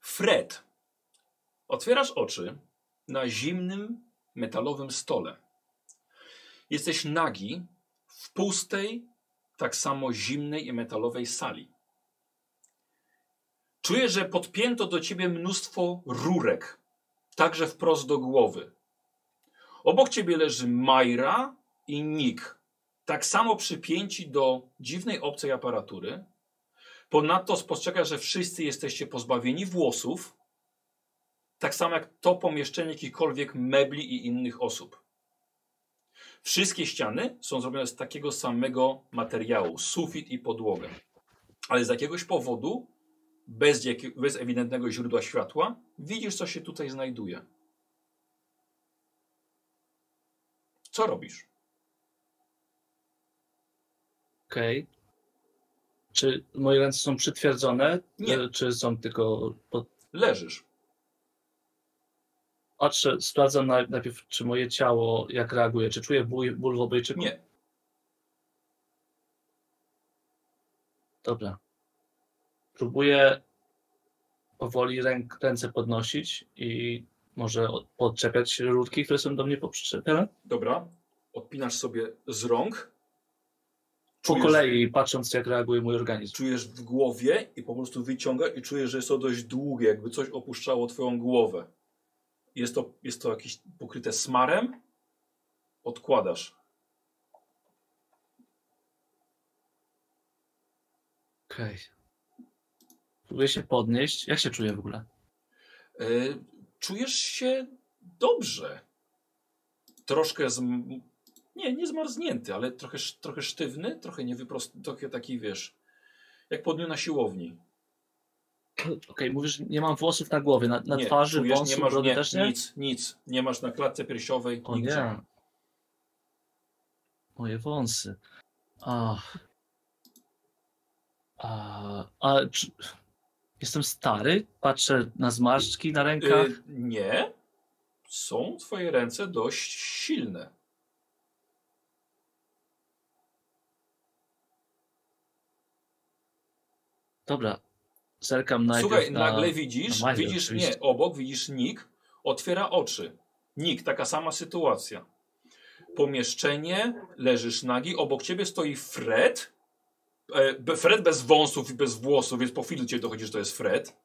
Fred. Otwierasz oczy na zimnym, metalowym stole. Jesteś nagi w pustej, tak samo zimnej i metalowej sali. Czujesz, że podpięto do ciebie mnóstwo rurek, także wprost do głowy. Obok ciebie leży Majra i Nick, tak samo przypięci do dziwnej obcej aparatury. Ponadto spostrzegasz, że wszyscy jesteście pozbawieni włosów, tak samo jak to pomieszczenie jakichkolwiek mebli i innych osób. Wszystkie ściany są zrobione z takiego samego materiału, sufit i podłogę. Ale z jakiegoś powodu, bez, bez ewidentnego źródła światła, widzisz, co się tutaj znajduje. Co robisz? Okej. Czy moje ręce są przytwierdzone? Nie. E, Czy są tylko pod... Leżysz. Patrzę, sprawdzam naj- najpierw, czy moje ciało jak reaguje. Czy czuję ból, ból w obojczyku? Nie. Dobra. Próbuję powoli ręk, ręce podnosić i może od- podczepiać rurki, które są do mnie poprzyczepione. Dobra. Odpinasz sobie z rąk. Po Czujesz- kolei, patrząc jak reaguje mój organizm. Czujesz w głowie i po prostu wyciąga i czujesz, że jest to dość długie, jakby coś opuszczało twoją głowę. Jest to, jest to jakieś pokryte smarem. Odkładasz. Okej. Próbuję się podnieść. Jak się czuję w ogóle? E, czujesz się dobrze. Troszkę z... Nie, nie zmarznięty, ale trochę, trochę sztywny, trochę niewyprosty, trochę taki, wiesz, jak po dniu na siłowni. Okej, mówisz, że nie mam włosów na głowie, na, na nie, twarzy, czujesz, wąsu, nie masz nie, też nie? nic, nic. Nie masz na klatce piersiowej, O nigdzie. nie. Moje wąsy. Ach. A, a czy... Jestem stary? Patrzę na zmarszczki na rękach. Y, nie. Są twoje ręce dość silne. Dobra. Zerkam najpierw Słuchaj, na... nagle widzisz, na Miley widzisz, oczywiście. nie, obok widzisz Nick, otwiera oczy. Nick, taka sama sytuacja. Pomieszczenie, leżysz nagi, obok ciebie stoi Fred. E, Fred bez wąsów i bez włosów, więc po chwili cię dochodzi, że to jest Fred.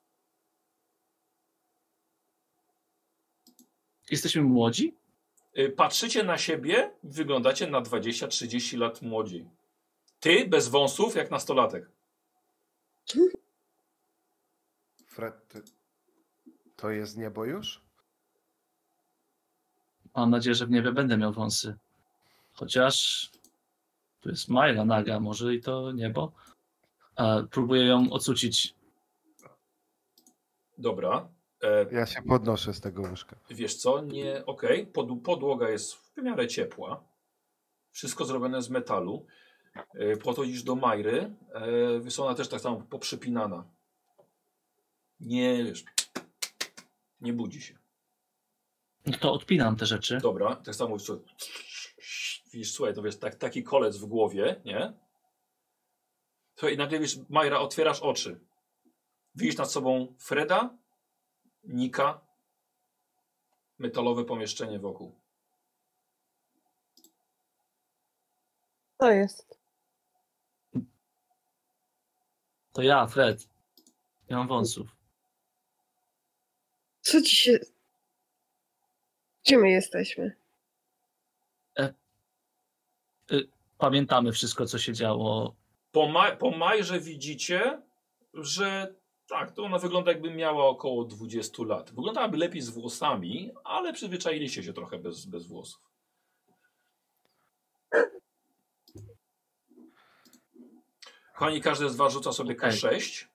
Jesteśmy młodzi? Y, Patrzycie na siebie, wyglądacie na 20-30 lat młodziej. Ty bez wąsów, jak nastolatek. Fred, ty... to jest niebo już? Mam nadzieję, że w niebie będę miał wąsy. Chociaż tu jest Majla naga, może i to niebo. A, próbuję ją ocucić. Dobra. E, Ja się podnoszę z tego łóżka. Wiesz co, nie, okej, Pod, podłoga jest w miarę ciepła. Wszystko zrobione z metalu. E, podchodzisz do Majry, e, jest ona też tak samo poprzypinana. Nie, wiesz, nie budzi się. No to odpinam te rzeczy. Dobra, tak samo widzisz, słuchaj, to wiesz, tak, taki kolec w głowie, nie? Słuchaj, i nagle wiesz, Majra, otwierasz oczy. Widzisz nad sobą Freda, Nika, metalowe pomieszczenie wokół. To jest. To ja, Fred. Nie mam wąsów. Co ci się. Gdzie my jesteśmy? Pamiętamy wszystko, co się działo. Po, ma po Majrze widzicie, że tak, to ona wygląda jakby miała około 20 lat. Wyglądałaby lepiej z włosami, ale przyzwyczailiście się trochę bez, bez włosów. Kochani, każdy z was rzuca sobie Okej. K6.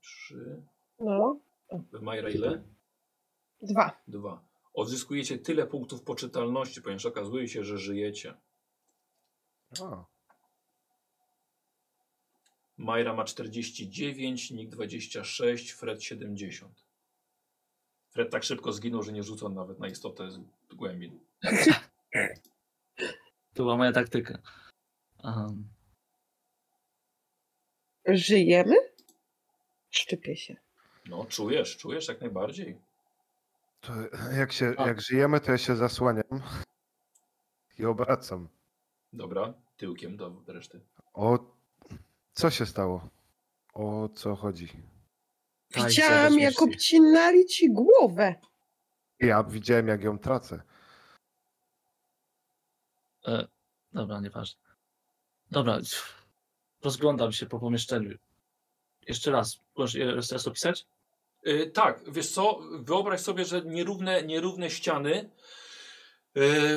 Trzy. No, Majra ile? dwa. Dwa. Odzyskujecie tyle punktów poczytalności, ponieważ okazuje się, że żyjecie. O, Majra ma 49, Nick 26, Fred 70. Fred tak szybko zginął, że nie rzucał nawet na istotę z głębin. To była moja taktyka. Um, Żyjemy? Szczypię się. No, czujesz, czujesz jak najbardziej. To jak, się, A. jak żyjemy, to ja się zasłaniam i obracam. Dobra, tyłkiem do reszty. O, co się stało? O co chodzi? Widziałam, jak obcinali ci głowę. Ja widziałem, jak ją tracę. e, dobra, nieważne. Dobra, rozglądam się po pomieszczeniu. Jeszcze raz, możesz jeszcze raz opisać? Yy, tak, wiesz co, wyobraź sobie, że nierówne, nierówne ściany,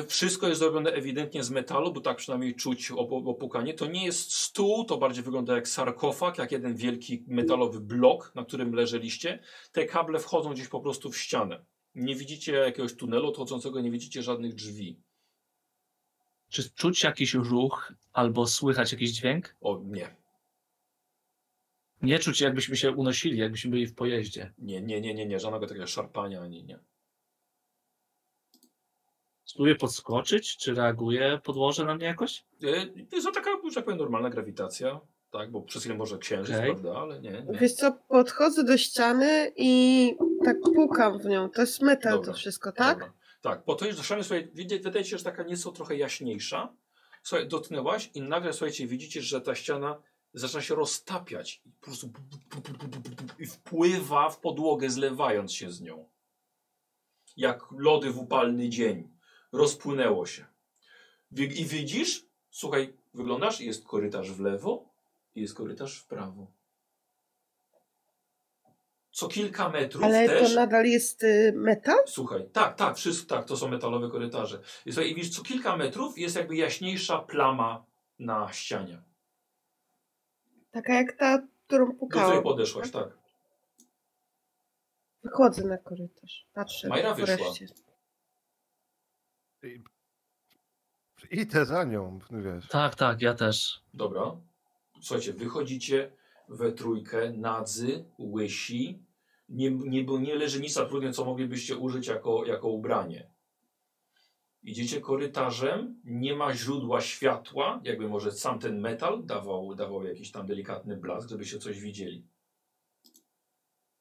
wszystko jest zrobione ewidentnie z metalu, bo tak przynajmniej czuć op- opukanie. To nie jest stół, to bardziej wygląda jak sarkofag, jak jeden wielki metalowy blok, na którym leżeliście. Te kable wchodzą gdzieś po prostu w ścianę. Nie widzicie jakiegoś tunelu odchodzącego, nie widzicie żadnych drzwi. Czy czuć jakiś ruch albo słychać jakiś dźwięk? O, nie. Nie czuć, jakbyśmy się unosili, jakbyśmy byli w pojeździe. Nie, nie, nie, nie, nie, żadnego takiego szarpania ani nie. Spróbuję podskoczyć, czy reaguje podłoże na mnie jakoś? Yy, jest to taka, że tak powiem, normalna grawitacja, tak, bo przez chwilę może księżyc, Okej. prawda, ale nie, nie. Wiesz co, podchodzę do ściany i tak pukam w nią. To jest metal Dobra, to wszystko, tak? Dobra. Tak, po to już doszedłem, słuchaj, widzicie- wydaje się, że taka nieco trochę jaśniejsza. Słuchaj, dotknęłaś i nagle, słuchajcie, widzicie, że ta ściana zaczyna się roztapiać i po prostu bu- bu- bu- bu- bu- bu- bu- i wpływa w podłogę, zlewając się z nią. Jak lody w upalny dzień. Rozpłynęło się. I widzisz, słuchaj, wyglądasz, jest korytarz w lewo i jest korytarz w prawo. Co kilka metrów Ale też... to nadal jest y, metal? Słuchaj, tak, tak, wszystko, tak, to są metalowe korytarze. I, słuchaj, i widzisz, co kilka metrów jest jakby jaśniejsza plama na ścianie. Taka jak ta, którą Do której pukałam. podeszłaś, tak. Wychodzę na korytarz. Patrzę. Majra wyszła. wreszcie. I- Idę za nią, wiesz. Tak, tak, ja też. Dobra. Słuchajcie, wychodzicie we trójkę, nadzy, łysi. Nie, nie, bo nie leży nic trudnie, co moglibyście użyć jako, jako ubranie. Idziecie korytarzem, nie ma źródła światła, jakby może sam ten metal dawał, dawał jakiś tam delikatny blask, żebyście coś widzieli.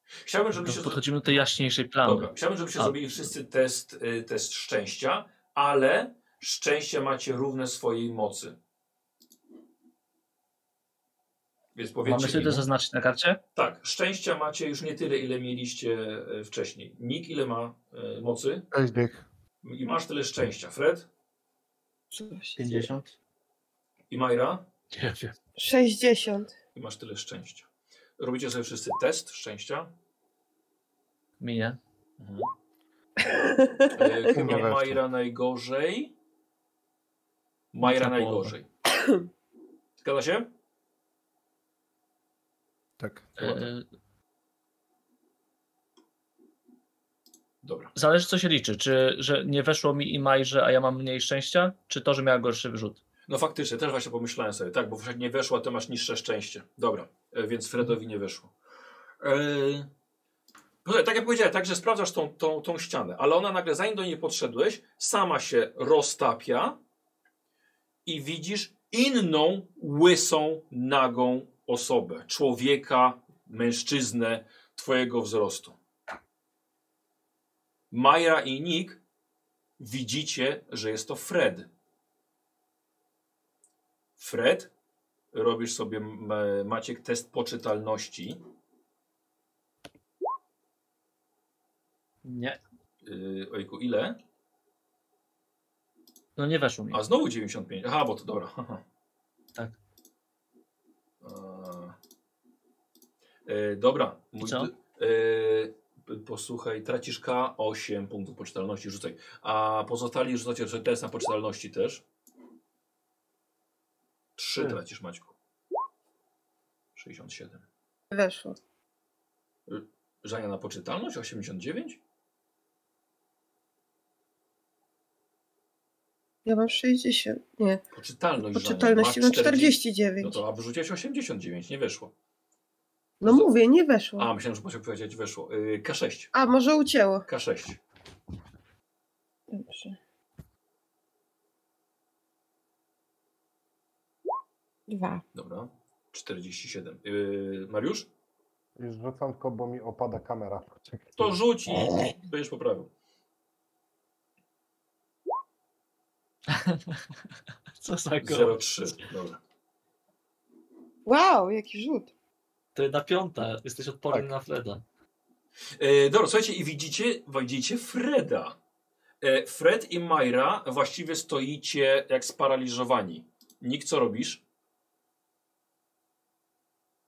Chciałbym, żebyście... podchodzimy do tej jaśniejszej plamy. Dobra, chciałbym, żebyście A. zrobili wszyscy test, y, test szczęścia, ale szczęście macie równe swojej mocy. Więc powiedzcie Mamy sobie to zaznaczyć na karcie? tak, szczęścia macie już nie tyle, ile mieliście e, wcześniej. Nick, ile ma e, mocy? Cześć, Dick. I masz tyle szczęścia. Fred? Co się 50? I Majra? Nie wiem. 60. I masz tyle szczęścia. Robicie sobie wszyscy test szczęścia. Minie. Mhm. E, chyba Majra najgorzej. Majra najgorzej. Zgadza się? Tak. E, Dobra. zależy co się liczy. Czy że nie weszło mi i Majrze, a ja mam mniej szczęścia? Czy to, że miała gorszy wyrzut? No faktycznie, też właśnie pomyślałem sobie, tak, bo jak nie weszło, to masz niższe szczęście. Dobra, e, więc Fredowi nie weszło. Eee, no, tak jak powiedziałem, także sprawdzasz tą, tą, tą ścianę, ale ona nagle, zanim do niej podszedłeś, sama się roztapia i widzisz inną, łysą, nagą osobę. Człowieka, mężczyznę twojego wzrostu. Maja i Nick widzicie, że jest to Fred. Fred, robisz sobie Maciek test poczytalności. Nie. Yy, ojku, ile? No nie weszło mi. A znowu 95. Aha, bo to dobra. haha. Tak. E, dobra. Mój co? e, posłuchaj, tracisz K 8 punktów poczytalności, rzucaj. A pozostali rzucacie test na poczytalności też. 3 Trzy. tracisz Maćku. 67. Weszło. Żania na poczytalność 89? Ja mam 60. Nie. Poczytalność. Poczytalności mam Masz 40. 49. No to a wyrzuciłeś 89, nie wyszło. No mówię, nie weszło. A, myślałem, że musiał powiedzieć weszło. Y, K6. A, może ucięło. K6. Dobrze. Dwa. Dobra. 47. Y, Mariusz? Już rzucam tylko, bo mi opada kamera. Czekaj. To rzuć i będziesz poprawił. Co za go? 03. Dobra. Wow, jaki rzut. To jedna piąta. Jesteś odporny Tak. na Freda. E, dobra, słuchajcie, i widzicie, widzicie Freda. E, Fred i Majra właściwie stoicie jak sparaliżowani. Nick, co robisz?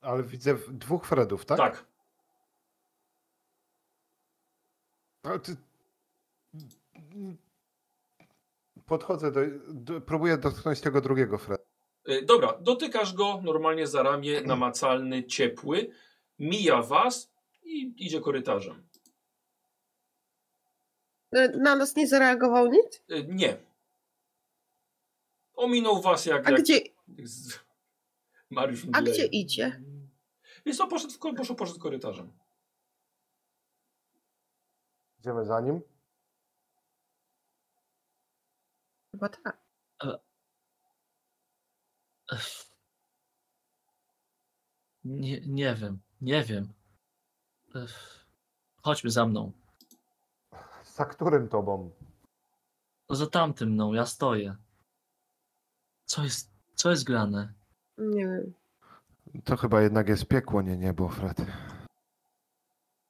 Ale widzę w- dwóch Fredów, tak? Tak. Ale ty... Podchodzę do, do... Próbuję dotknąć tego drugiego Freda. E, dobra, dotykasz go normalnie za ramię, namacalny, ciepły. Mija was i idzie korytarzem. E, Na nas nie zareagował nic? E, nie. Ominął was jak... A jak gdzie, Mariusz a gdzie idzie? Wiesz co, poszedł, w poszedł, poszedł korytarzem. Idziemy za nim. Chyba tak. Nie, nie wiem. Nie wiem. Chodźmy za mną. Za którym tobą? No za tamtym mną, ja stoję. Co jest, co jest grane? Nie wiem. To chyba jednak jest piekło, nie niebo, Fred.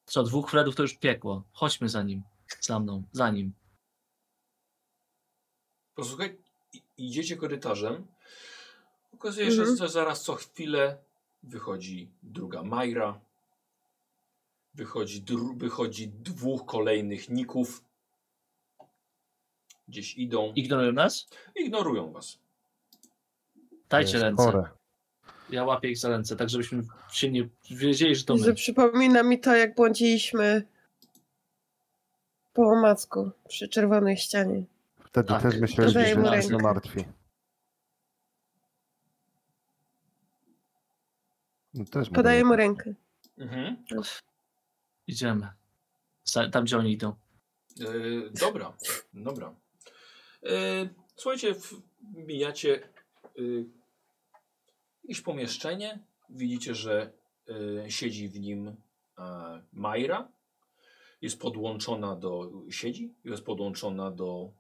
Co, dwóch Fredów to już piekło. Chodźmy za nim. Za mną, za nim. Posłuchaj, idziecie korytarzem. Okazuje się, Mhm. że zaraz co chwilę wychodzi druga Majra. Wychodzi, dru, wychodzi dwóch kolejnych ników. Gdzieś idą. Ignorują nas? Ignorują was. Dajcie ręce. chore. Ja łapię ich za ręce, tak żebyśmy się nie wiedzieli, że to my. przypomina mi to, jak błądziliśmy po omacku przy czerwonej ścianie. Wtedy Tak. też myślałem, że mu nas nie rękę. martwi. No, też Podaję daję. mu rękę. Mhm. Idziemy. Tam, gdzie oni idą. E, dobra, dobra. E, słuchajcie, w, mijacie jakieś pomieszczenie. Widzicie, że e, siedzi w nim Majra. Jest podłączona do. Siedzi, jest podłączona do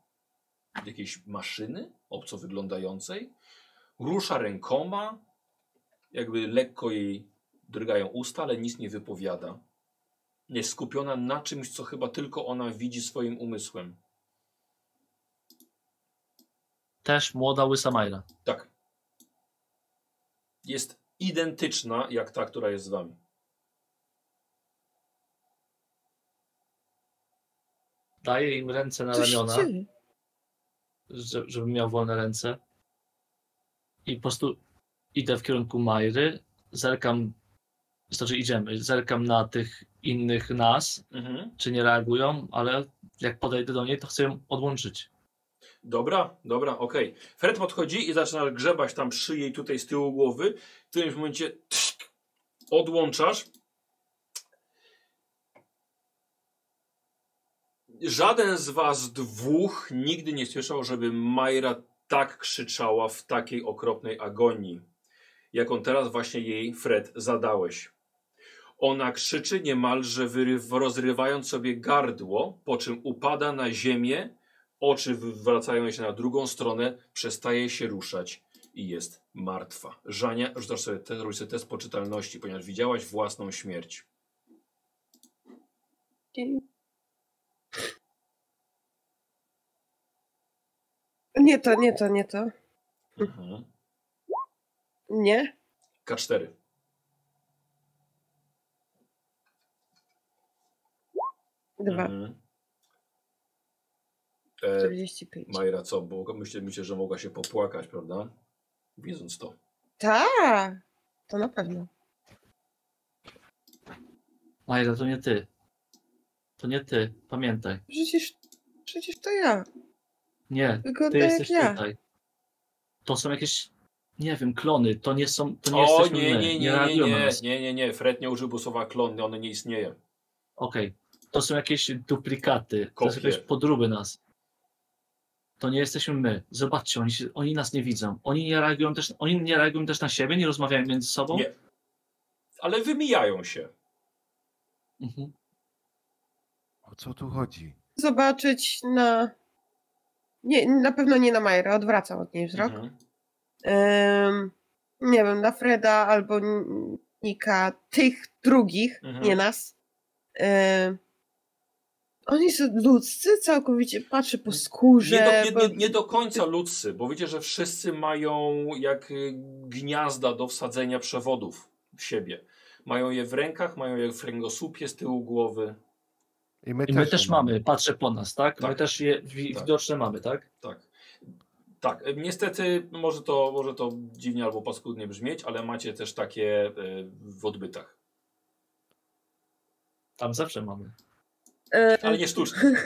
jakiejś maszyny obco wyglądającej. Rusza rękoma, jakby lekko jej drgają usta, ale nic nie wypowiada. Jest skupiona na czymś, co chyba tylko ona widzi swoim umysłem. Też młoda łysa Majra. Tak. Jest identyczna jak ta, która jest z wami. Daję im ręce na Co się ramiona, dzieje? Że- żebym miał wolne ręce. I po prostu idę w kierunku Majry, zerkam, znaczy idziemy, zerkam na tych innych nas, Mhm. czy nie reagują, ale jak podejdę do niej, to chcę ją odłączyć. Dobra, dobra, okej. Fred podchodzi i zaczyna grzebać tam przy jej tutaj z tyłu głowy. W którymś momencie odłączasz. Żaden z was dwóch nigdy nie słyszał, żeby Majra tak krzyczała w takiej okropnej agonii, jaką teraz właśnie jej, Fred, zadałeś. Ona krzyczy niemalże wyryw, rozrywając sobie gardło, po czym upada na ziemię, oczy wracają się na drugą stronę, przestaje się ruszać i jest martwa. Żania, rzucasz sobie, te, robisz sobie test poczytalności, ponieważ widziałaś własną śmierć. Nie to, nie to, nie to. Mhm. Nie? K4. Dwa. Mhm. E, 45. Majra, co? Bo myślę, myślę, że mogła się popłakać, prawda? Widząc to. Tak, to na pewno. Majra, to nie ty. To nie ty, pamiętaj. Przecież, przecież to ja. Nie, Wygląda ty jak jesteś ja. tutaj. To są jakieś nie wiem, klony, to nie są, to nie O, jesteśmy nie, my, nie, nie, nie, nie, nas. nie, nie, nie. Fred nie użył słowa klony, one nie istnieje. Okej, to są jakieś duplikaty, to Kopie. są jakieś podróby nas. To nie jesteśmy my. Zobaczcie, oni, oni nas nie widzą. Oni nie reagują też, oni nie reagują też na siebie, nie rozmawiają między sobą. Nie. Ale wymijają się. Mhm. O co tu chodzi? Zobaczyć na. Nie, na pewno nie na Majrę, odwracam od niej wzrok. Mhm. Em, nie wiem, na Freda albo Nika, tych drugich, Mhm. nie nas. Em, oni są ludzcy, całkowicie patrzę po skórze. Nie do, nie, nie, nie do końca ludzcy, bo wiecie, że wszyscy mają jak y, gniazda do wsadzenia przewodów w siebie. Mają je w rękach, mają je w kręgosłupie z tyłu głowy. I my, I my też, też nie mamy, patrzę po nas, tak? My Tak. też je wi- Tak. widoczne mamy, tak? Tak. Tak, y, niestety może to, może to dziwnie albo paskudnie brzmieć, ale macie też takie y, w odbytach. Tam zawsze mamy. E, Ale nie sztucznie.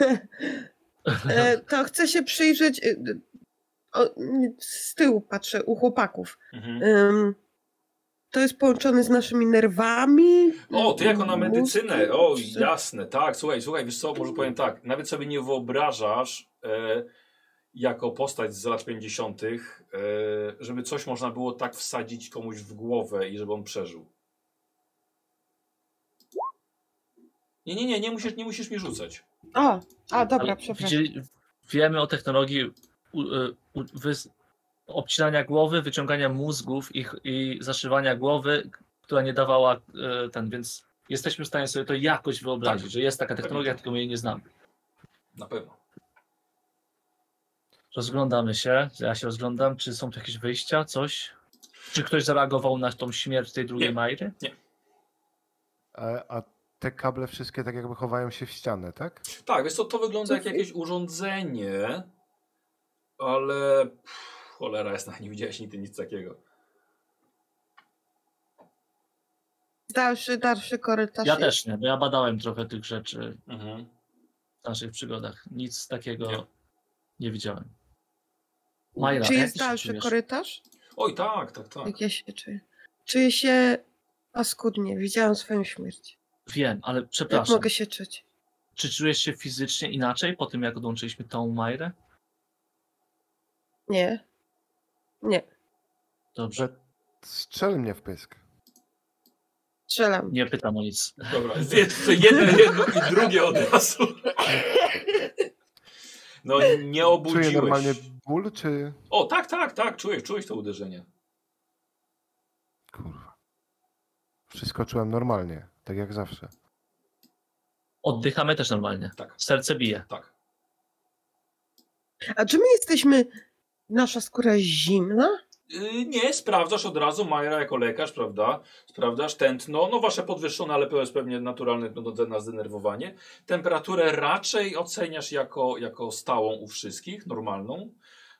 e, to chcę się przyjrzeć. e, O, z tyłu patrzę u chłopaków. Mhm. To jest połączone z naszymi nerwami. O, ty jako na medycynę. O, jasne, tak. Słuchaj, słuchaj, wiesz co, może powiem tak. Nawet sobie nie wyobrażasz e, jako postać z lat 50., e, żeby coś można było tak wsadzić komuś w głowę i żeby on przeżył. Nie, nie, nie, nie musisz, nie musisz mi rzucać. O, a dobra, Ale przepraszam. wiemy o technologii u, u, wys, obcinania głowy, wyciągania mózgów i, i zaszywania głowy, która nie dawała e, ten, więc jesteśmy w stanie sobie to jakoś wyobrazić, Tak. że jest taka technologia, tylko my jej nie znamy. Na pewno. Rozglądamy się, ja się rozglądam, czy są tu jakieś wyjścia, coś? Czy ktoś zareagował na tą śmierć tej drugiej Nie. Majry? A, a te kable wszystkie tak jakby chowają się w ścianę, tak? Tak, wiesz co, to wygląda jak jakieś urządzenie, ale pff, cholera jasna, nie widziałeś nigdy nic takiego. Dalszy, dalszy korytarz. Ja jest. też nie, bo ja badałem trochę tych rzeczy Mhm. w naszych przygodach. Nic takiego Nie. nie, widziałem. Majra, Czy jak jest dalszy czujesz? korytarz? Oj, tak, tak, tak. Jak ja się czuję? Czuję się paskudnie. Widziałam swoją śmierć. Wiem, ale Jak przepraszam. mogę się czuć? Czy czujesz się fizycznie inaczej po tym, jak odłączyliśmy tą Majrę? Nie. Nie. Dobrze, strzel mnie w pysk. Strzelam. nie pytam o nic. Dobra, jedno, jedno i drugie od razu. No nie Czuję obudziłeś. normalnie ból, czy... O, tak, tak, tak, czujesz, czujesz to uderzenie. Kurwa. Wszystko czułem normalnie, tak jak zawsze. Oddychamy też normalnie. Tak. Serce bije. Tak. A czy my jesteśmy... Nasza skóra jest zimna? Yy, nie, sprawdzasz od razu, Majra jako lekarz, prawda? Sprawdzasz tętno, no wasze podwyższone, ale to jest pewnie naturalne no, na zdenerwowanie. Temperaturę raczej oceniasz jako, jako stałą u wszystkich, normalną,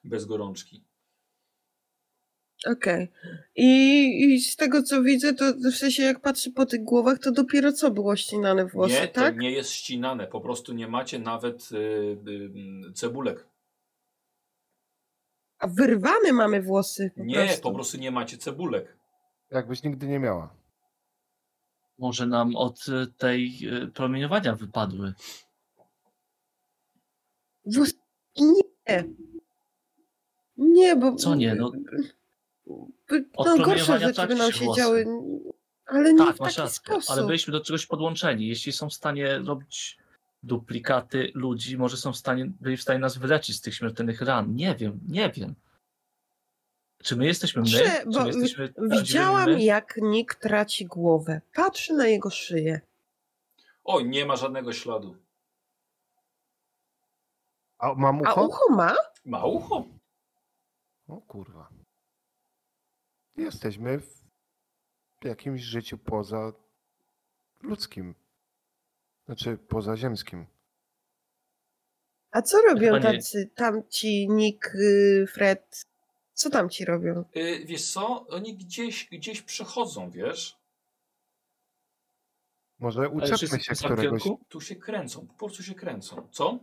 bez gorączki. Okej. I, I z tego co widzę, to w sensie jak patrzę po tych głowach, to dopiero co było ścinane włosy, nie, tak? to nie jest ścinane, po prostu nie macie nawet yy, yy, cebulek. A wyrwane mamy włosy po Nie, prostu. po prostu nie macie cebulek. Jakbyś nigdy nie miała. Może nam od y, tej y, promieniowania wypadły. Włosy... Nie. Nie, bo... Co nie, no? No gorsze promieniowania rzeczy by nam się włosy. działy, ale nie Tak, w masz taki rację, sposób. ale byliśmy do czegoś podłączeni. Jeśli są w stanie robić duplikaty ludzi, może są w stanie, byli w stanie nas wyleczyć z tych śmiertelnych ran. Nie wiem, nie wiem. Czy my jesteśmy my? Czy bo my jesteśmy Widziałam, my? jak Nick traci głowę. Patrzy na jego szyję. O, nie ma żadnego śladu. A mam A ucho? ucho ma? Ma ucho. O kurwa. Jesteśmy w jakimś życiu poza ludzkim. Znaczy pozaziemskim. A co robią Chyba nie. tacy tamci Nick, y, Fred? Co tam ci robią? Yy, wiesz co, oni gdzieś, gdzieś przechodzą, wiesz? Może uczepmy wszyscy się w tym samym któregoś. kierunku? Tu się kręcą, po prostu się kręcą. Co?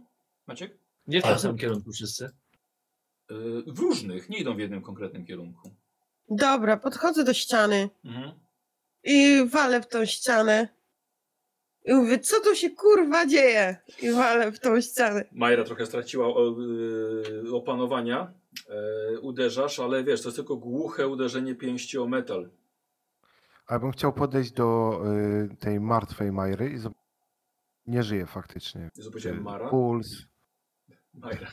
Maciek? Nie w tym samym kierunku wszyscy. Yy, w różnych, nie idą w jednym konkretnym kierunku. Dobra, podchodzę do ściany Mhm. i walę w tą ścianę. I mówię, co tu się kurwa dzieje? I walę w tą ścianę. Majra trochę straciła y, opanowania. E, uderzasz, ale wiesz, to jest tylko głuche uderzenie pięści o metal. Ale bym chciał podejść do y, tej martwej Majry i zobaczyć. Nie żyje faktycznie. Jezu, powiedziałem Mara? Puls. Majra.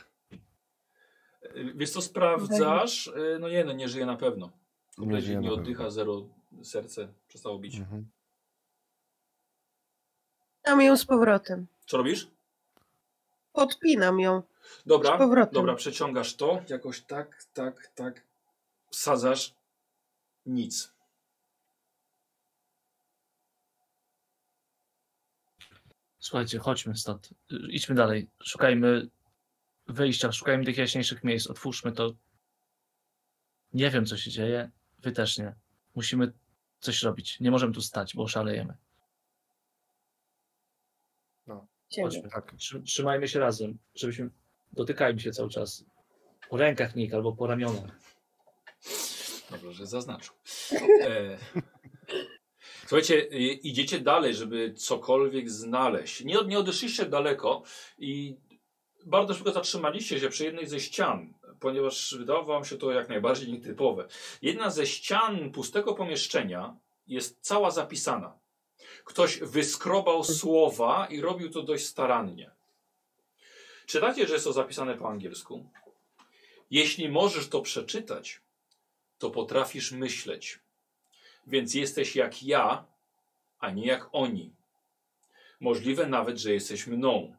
Wiesz co, sprawdzasz? No nie, no nie żyje na pewno. Nie Kompletnie żyje nie na oddycha, pewno. zero serce przestało bić. Mhm. Podpinam ją z powrotem. Co robisz? Podpinam ją. Dobra, Z powrotem. dobra, przeciągasz to, jakoś tak, tak, tak, wsadzasz, nic. Słuchajcie, chodźmy stąd. Idźmy dalej. Szukajmy wyjścia, szukajmy tych jaśniejszych miejsc. Otwórzmy to. Nie wiem, co się dzieje. Wy też nie. Musimy coś robić. Nie możemy tu stać, bo szalejemy. Ciebie. Chodźmy. Tak. Trzy- Trzymajmy się razem, żebyśmy dotykajmy się cały czas. Po rękach Nick albo po ramionach. Dobrze, że zaznaczył. E, słuchajcie, idziecie dalej, żeby cokolwiek znaleźć. Nie, od- nie odeszliście daleko i bardzo szybko zatrzymaliście się przy jednej ze ścian, ponieważ wydawało wam się to jak najbardziej nietypowe. Jedna ze ścian pustego pomieszczenia jest cała zapisana. Ktoś wyskrobał słowa i robił to dość starannie. Czytacie, że jest to zapisane po angielsku? Jeśli możesz to przeczytać, to potrafisz myśleć. Więc jesteś jak ja, a nie jak oni. Możliwe nawet, że jesteś mną.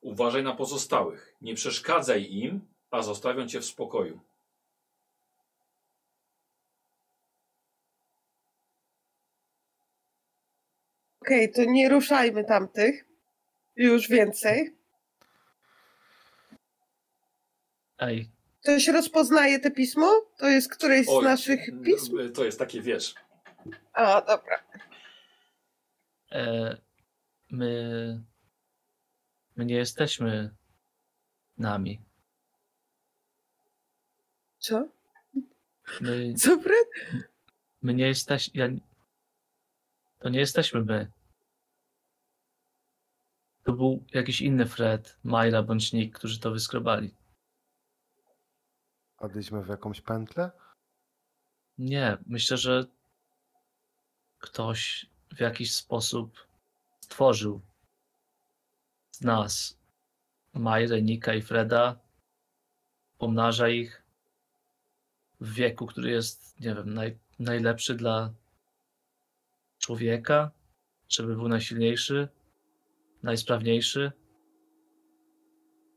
Uważaj na pozostałych. Nie przeszkadzaj im, a zostawią cię w spokoju. Okej, to nie ruszajmy tamtych. Już więcej. Ej, Ktoś rozpoznaje te pismo? To jest któreś z Oj, naszych pism? To jest takie, wiesz. A, dobra. e, my. My nie jesteśmy nami. Co? My, Co, Fred? my nie jesteśmy. Ja, to nie jesteśmy my. To był jakiś inny Fred, Majra bądź Nick, którzy to wyskrobali. Wpadliśmy w jakąś pętlę? Nie, myślę, że ktoś w jakiś sposób stworzył z nas Majrę, Nika i Freda, pomnaża ich w wieku, który jest, nie wiem, naj, najlepszy dla człowieka, żeby był najsilniejszy, najsprawniejszy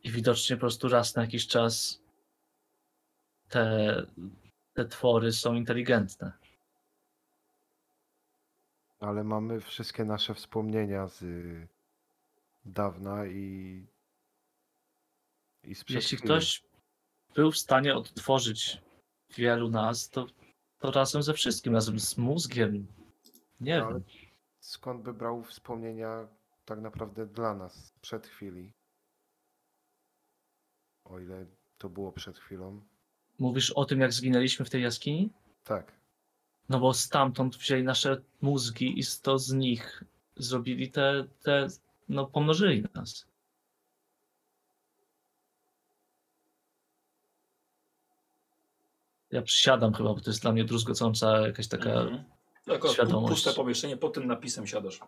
i widocznie po prostu raz na jakiś czas te, te twory są inteligentne. Ale mamy wszystkie nasze wspomnienia z dawna i. i Jeśli ktoś był w stanie odtworzyć wielu nas, to, to razem ze wszystkim, razem z mózgiem. Nie ale wiem. skąd by brał wspomnienia tak naprawdę dla nas przed chwili? O ile to było przed chwilą. Mówisz o tym, jak zginęliśmy w tej jaskini? Tak. No bo stamtąd wzięli nasze mózgi i z- to z nich zrobili te, te no pomnożyli nas. Ja przysiadam chyba, bo to jest dla mnie druzgocąca jakaś taka... Mhm. Jako świadomość. puste pomieszczenie, pod tym napisem siadasz.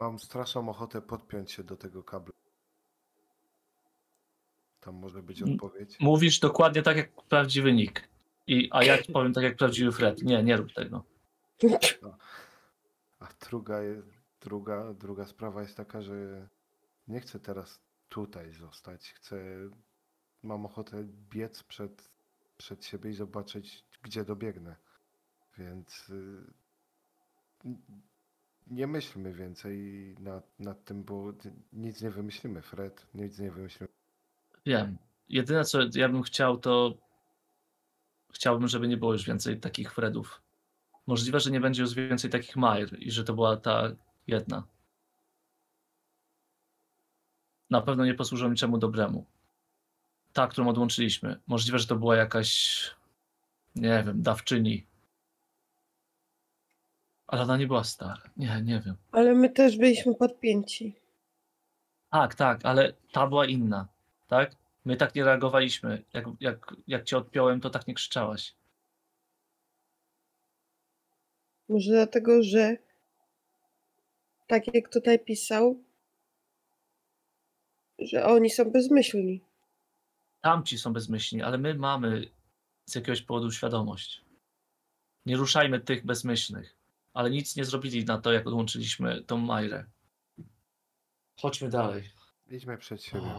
Mam straszną ochotę podpiąć się do tego kabla. Tam może być odpowiedź. Mówisz dokładnie tak jak prawdziwy Nick. I, a ja ci powiem tak jak prawdziwy Fred. Nie, nie rób tego. A druga, druga, druga sprawa jest taka, że nie chcę teraz tutaj zostać. Chcę, mam ochotę biec przed, przed siebie i zobaczyć, gdzie dobiegnę. Więc y, nie myślmy więcej nad, nad tym, bo nic nie wymyślimy, Fred. Nic nie wymyślimy. Wiem. Jedyne co ja bym chciał, to chciałbym, żeby nie było już więcej takich Fredów. Możliwe, że nie będzie już więcej takich Majer i że to była ta jedna. na pewno nie posłużą niczemu dobremu. Ta, którą odłączyliśmy. Możliwe, że to była jakaś, nie wiem, dawczyni. Ale ona nie była stara. Nie, nie wiem. Ale my też byliśmy podpięci. Tak, tak, ale ta była inna, tak? My tak nie reagowaliśmy. Jak, jak, jak cię odpiąłem, to tak nie krzyczałaś. Może dlatego, że tak jak tutaj pisał, że oni są bezmyślni. Tamci są bezmyślni, ale my mamy z jakiegoś powodu świadomość. Nie ruszajmy tych bezmyślnych. Ale nic nie zrobili na to, jak odłączyliśmy tą Majrę. Chodźmy dalej. Idźmy przed siebie.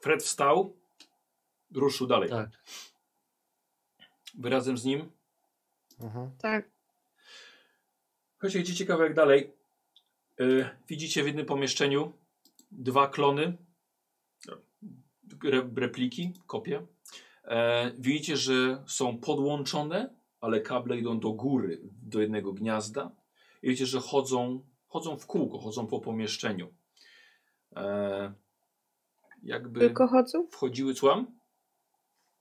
Fred wstał, ruszył dalej. Tak. Wy razem z nim. Mhm. Tak. Chodźcie, idziecie kawałek dalej. Y, widzicie w jednym pomieszczeniu dwa klony, re, repliki, kopie. E, widzicie, że są podłączone, ale kable idą do góry, do jednego gniazda. I widzicie, że chodzą, chodzą w kółko, chodzą po pomieszczeniu. E, jakby Tylko chodzą? wchodziły, słucham?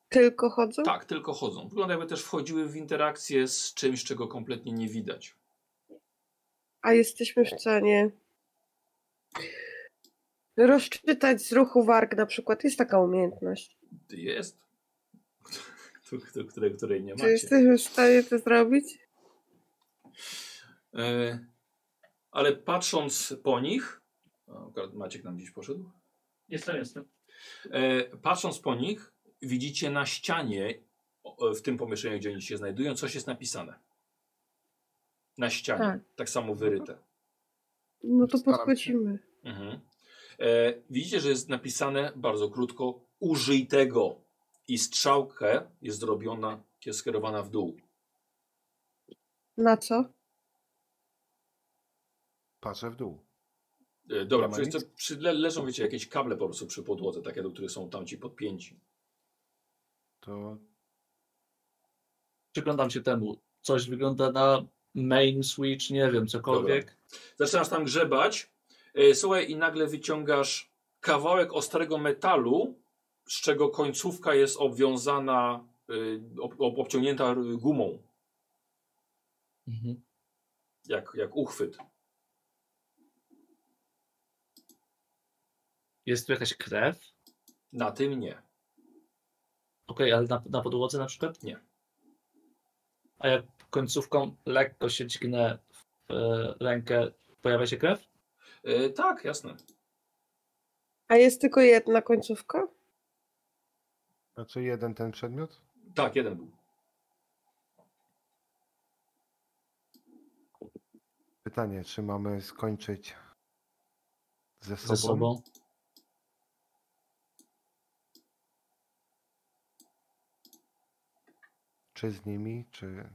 Tylko chodzą? Tak, tylko chodzą. Wygląda jakby też wchodziły w interakcję z czymś, czego kompletnie nie widać. A jesteśmy w stanie rozczytać z ruchu warg na przykład. Jest taka umiejętność. Jest. Której, której, której nie Czy macie. jesteśmy w stanie to zrobić? E, ale patrząc po nich, akurat Maciek nam gdzieś poszedł. Jestem, jestem. E, patrząc po nich, widzicie na ścianie, w tym pomieszczeniu, gdzie oni się znajdują, coś jest napisane. Na ścianie. Tak, Tak. samo wyryte. No to podchodzimy. Mhm. E, widzicie, że jest napisane bardzo krótko: użyj tego. I strzałka jest zrobiona, jest skierowana w dół. Na co? Patrzę w dół. E, dobra, Nie ma przy, nic? przy, le, leżą, wiecie, jakieś kable po prostu przy podłodze, takie, do których są tamci podpięci. To Przyglądam się temu. Coś wygląda na main switch, nie wiem, cokolwiek. Zaczynasz tam grzebać, e, słuchaj, i nagle wyciągasz kawałek ostrego metalu, z czego końcówka jest obwiązana, e, ob, ob, obciągnięta gumą, Mhm. jak, jak uchwyt. Jest tu jakaś krew? Na tym nie. Okej, ale na, na podłodze na przykład? Nie. A jak końcówką lekko się dźgnę w e, rękę, pojawia się krew? E, tak, jasne. A jest tylko jedna końcówka? Znaczy jeden ten przedmiot? Tak, jeden był. Pytanie, czy mamy skończyć ze sobą? Ze sobą? Czy z nimi, czy...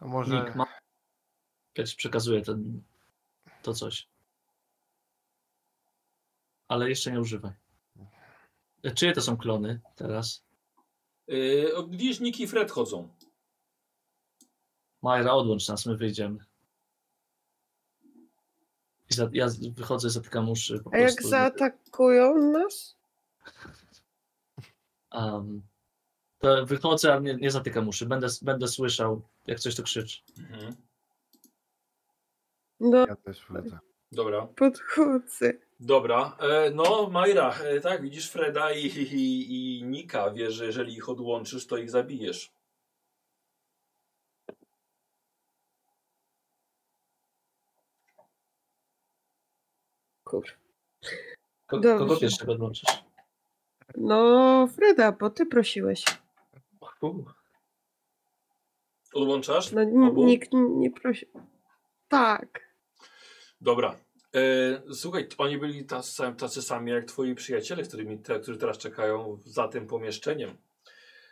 A może... Nick ma... Ja ci przekazuję ten, to coś. Ale jeszcze nie używaj. Czyje to są klony teraz? O, widzisz, Nick i Fred chodzą. Majra, odłącz nas, my wyjdziemy. I za, ja wychodzę, zatykam uszy. Po A jak prostu. zaatakują nas? Um, to wychodzę, a nie, nie zatykam uszy. Będę, będę słyszał, jak coś to krzyczy. Mhm. No, Ja też wchodzę. Dobra. podchodzę. Dobra, e, no Majra, e, tak, widzisz Freda i, i, i Nika, wiesz, że jeżeli ich odłączysz, to ich zabijesz. Kur. Ko, Dobrze. kogo pierwszego odłączysz? No, Freda, bo ty prosiłeś. U, Odłączasz? No, n- Obu? nikt nie prosił. Tak. Dobra. E, słuchaj, oni byli tacy, tacy sami jak twoi przyjaciele, którymi te, którzy teraz czekają za tym pomieszczeniem.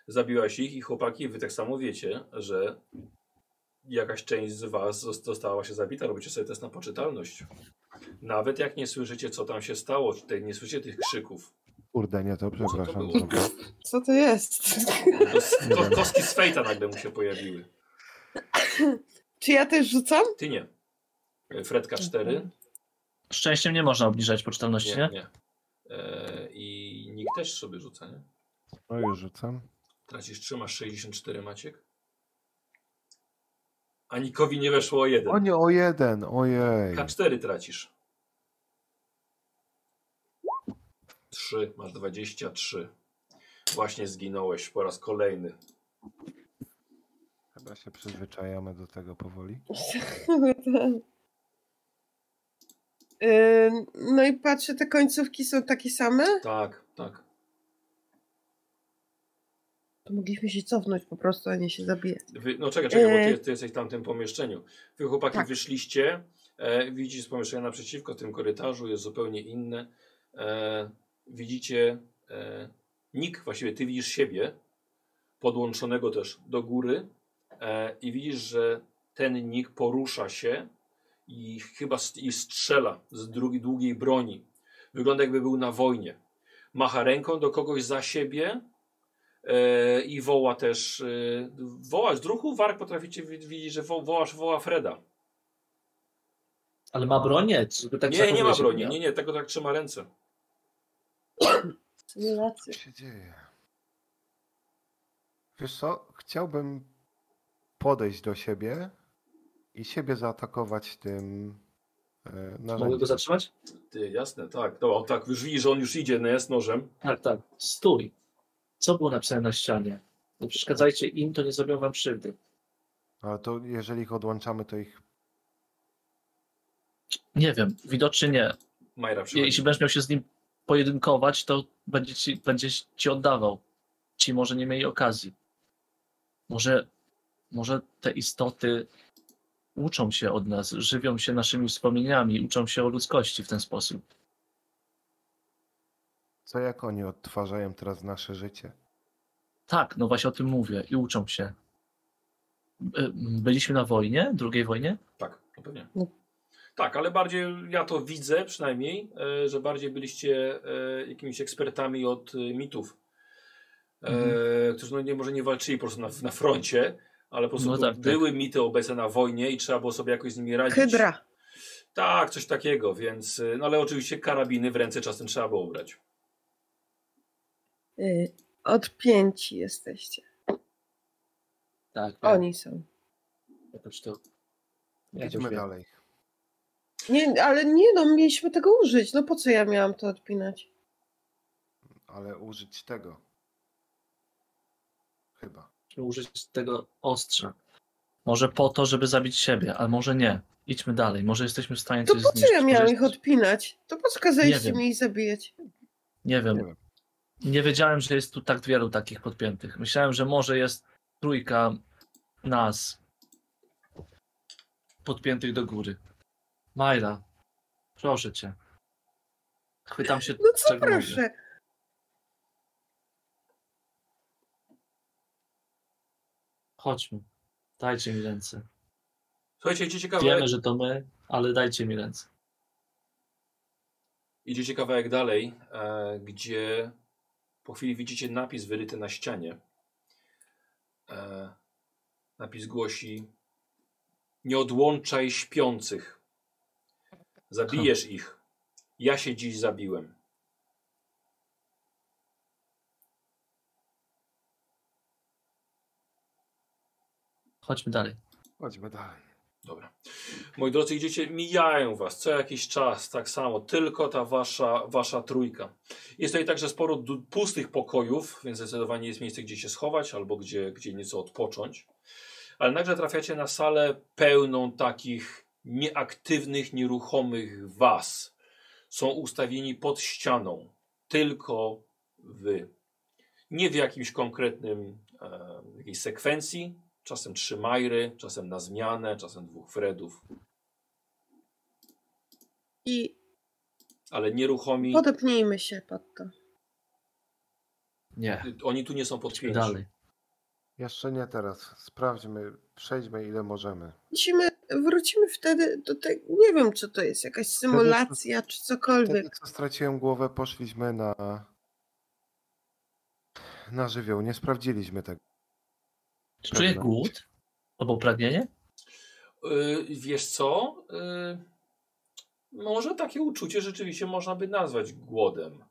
Zabiłaś ich i chłopaki, wy tak samo wiecie, że jakaś część z was zos- została się zabita, robicie sobie test na poczytalność. Nawet jak nie słyszycie, co tam się stało, tutaj nie słyszycie tych krzyków. Kurde, nie to, przepraszam. było? znowu. Co to jest? To, ko, koski z fejta nagle mu się pojawiły. Czy ja też rzucam? Ty nie. Fredka 4. Szczęściem nie można obniżać poczytalności, nie? Nie, nie. E, I nikt też sobie rzuca, nie? No już rzucam. Tracisz 3, masz 64, Maciek. A Nikowi nie weszło o jeden. O nie, o jeden, ojej. K4 tracisz. 3, masz 23. Właśnie zginąłeś po raz kolejny. Chyba się przyzwyczajamy do tego powoli. Yy, No i patrzę, te końcówki są takie same? Tak, tak. To mogliśmy się cofnąć po prostu, a nie się zabijać. Wy, no czekaj, czekaj, bo ty, ty jesteś w tamtym pomieszczeniu. Wy chłopaki Tak. wyszliście, e, widzicie z pomieszczenia naprzeciwko, w tym korytarzu jest zupełnie inne. E, widzicie e, Nick, właściwie ty widzisz siebie, podłączonego też do góry e, i widzisz, że ten Nick porusza się i chyba st- i strzela z drugi, długiej broni. Wygląda jakby był na wojnie. Macha ręką do kogoś za siebie e, i woła też. E, woła z druhu, Wark potraficie wi- widzieć, że wo, woła, woła Freda. Ale ma broń? Nie, żeby tak nie, nie ma broni, nie, nie, tego tak trzyma ręce. Co się dzieje? Wiesz co, chciałbym podejść do siebie i siebie zaatakować tym e, Mogę go zatrzymać? Ty, jasne, tak. Dobra, tak, już widzisz, że on już idzie nie, z nożem. Tak, tak. Stój. Co było napisane na ścianie? Nie przeszkadzajcie im, to nie zrobią wam krzywdy. Ale to jeżeli ich odłączamy, to ich Nie wiem, widocznie nie. Majra przychodzi. Jeśli będziesz miał się z nim pojedynkować, to będzie ci, będzie ci oddawał. Ci może nie mieli okazji. Może, może te istoty uczą się od nas, żywią się naszymi wspomnieniami, uczą się o ludzkości w ten sposób. Co jak oni odtwarzają teraz nasze życie? Tak, no właśnie o tym mówię i uczą się. By- Byliśmy na wojnie, drugiej wojnie? Tak, no pewnie. No. Tak, ale bardziej ja to widzę przynajmniej, e, że bardziej byliście e, jakimiś ekspertami od mitów, e, Mhm. którzy no nie, może nie walczyli po prostu na, na froncie, ale po prostu No tak, tak. były mity obecne na wojnie i trzeba było sobie jakoś z nimi radzić. Hydra. Tak, coś takiego, więc, e, no ale oczywiście karabiny w ręce czasem trzeba było brać. Yy, Odpięci jesteście. Tak. Oni są. Jakoś to, Idźmy dalej. Nie, ale nie no, mieliśmy tego użyć. No po co ja miałam to odpinać? Ale użyć tego. Chyba. Użyć tego ostrza. Może po to, żeby zabić siebie, ale może nie. Idźmy dalej. Może jesteśmy w stanie To coś po co zniszczyć. ja jest- ich odpinać? To po co kazaliście mi ich zabijać? Nie wiem. Nie wiem. Nie wiedziałem, że jest tu tak wielu takich podpiętych. Myślałem, że może jest trójka nas podpiętych do góry. Majla, proszę cię. Chwytam się No co czego mogę. Chodźmy. Dajcie mi ręce. Słuchajcie, idziecie kawałek, Wiemy, że to my, ale dajcie mi ręce. idziecie kawałek dalej, e, gdzie po chwili widzicie napis wyryty na ścianie. E, napis głosi Nie odłączaj śpiących. Zabijesz ich. Ja się dziś zabiłem. Chodźmy dalej. Chodźmy dalej. Dobra. Moi drodzy, idziecie, mijają was co jakiś czas, tak samo, tylko ta wasza, wasza trójka. Jest tutaj także sporo pustych pokojów, więc zdecydowanie jest miejsce, gdzie się schować albo gdzie, gdzie nieco odpocząć. Ale nagle trafiacie na salę pełną takich nieaktywnych, nieruchomych was. Są ustawieni pod ścianą. Tylko wy. Nie w jakimś konkretnym e, jakiejś sekwencji, Czasem trzy Majry, czasem na zmianę, czasem dwóch Fredów, I ale nieruchomi. podepnijmy się pod to. Nie, Oni tu nie są podpięci. dalej. Jeszcze nie teraz. Sprawdźmy, przejdźmy ile możemy. Musimy, wrócimy wtedy do tego, nie wiem co to jest, jakaś symulacja czy cokolwiek. Wtedy co straciłem głowę, poszliśmy na na żywioł. Nie sprawdziliśmy tego. Czy czuję głód? Albo pragnienie? Yy, wiesz co? Yy, może takie uczucie rzeczywiście można by nazwać głodem.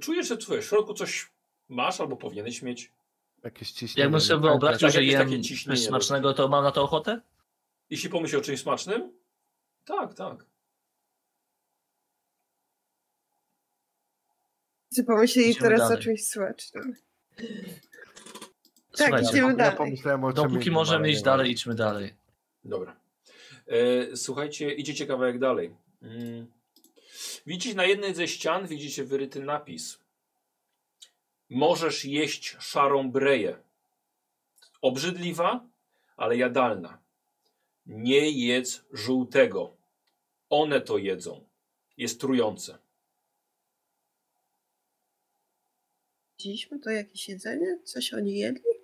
Czujesz, że w środku coś masz albo powinieneś mieć. Jakieś ciśnienie. Jakbym sobie nie wyobraził, tak, że jem ciśnienie coś smacznego, to mam na to ochotę? Jeśli pomyśl o czymś smacznym? Tak, tak. Czy pomyśleli Idziemy teraz o dalej. czymś smacznym? Słuchajcie, idziemy Ja dalej. pomyślałem o czym dopóki możemy ale iść nie dalej, idźmy dalej. Dobra. E, słuchajcie, idziecie kawałek dalej. Mm. Widzicie na jednej ze ścian widzicie wyryty napis. Możesz jeść szarą breję. Obrzydliwa, ale jadalna. Nie jedz żółtego. One to jedzą. Jest trujące. Widzieliśmy to jakieś jedzenie? Coś oni jedli?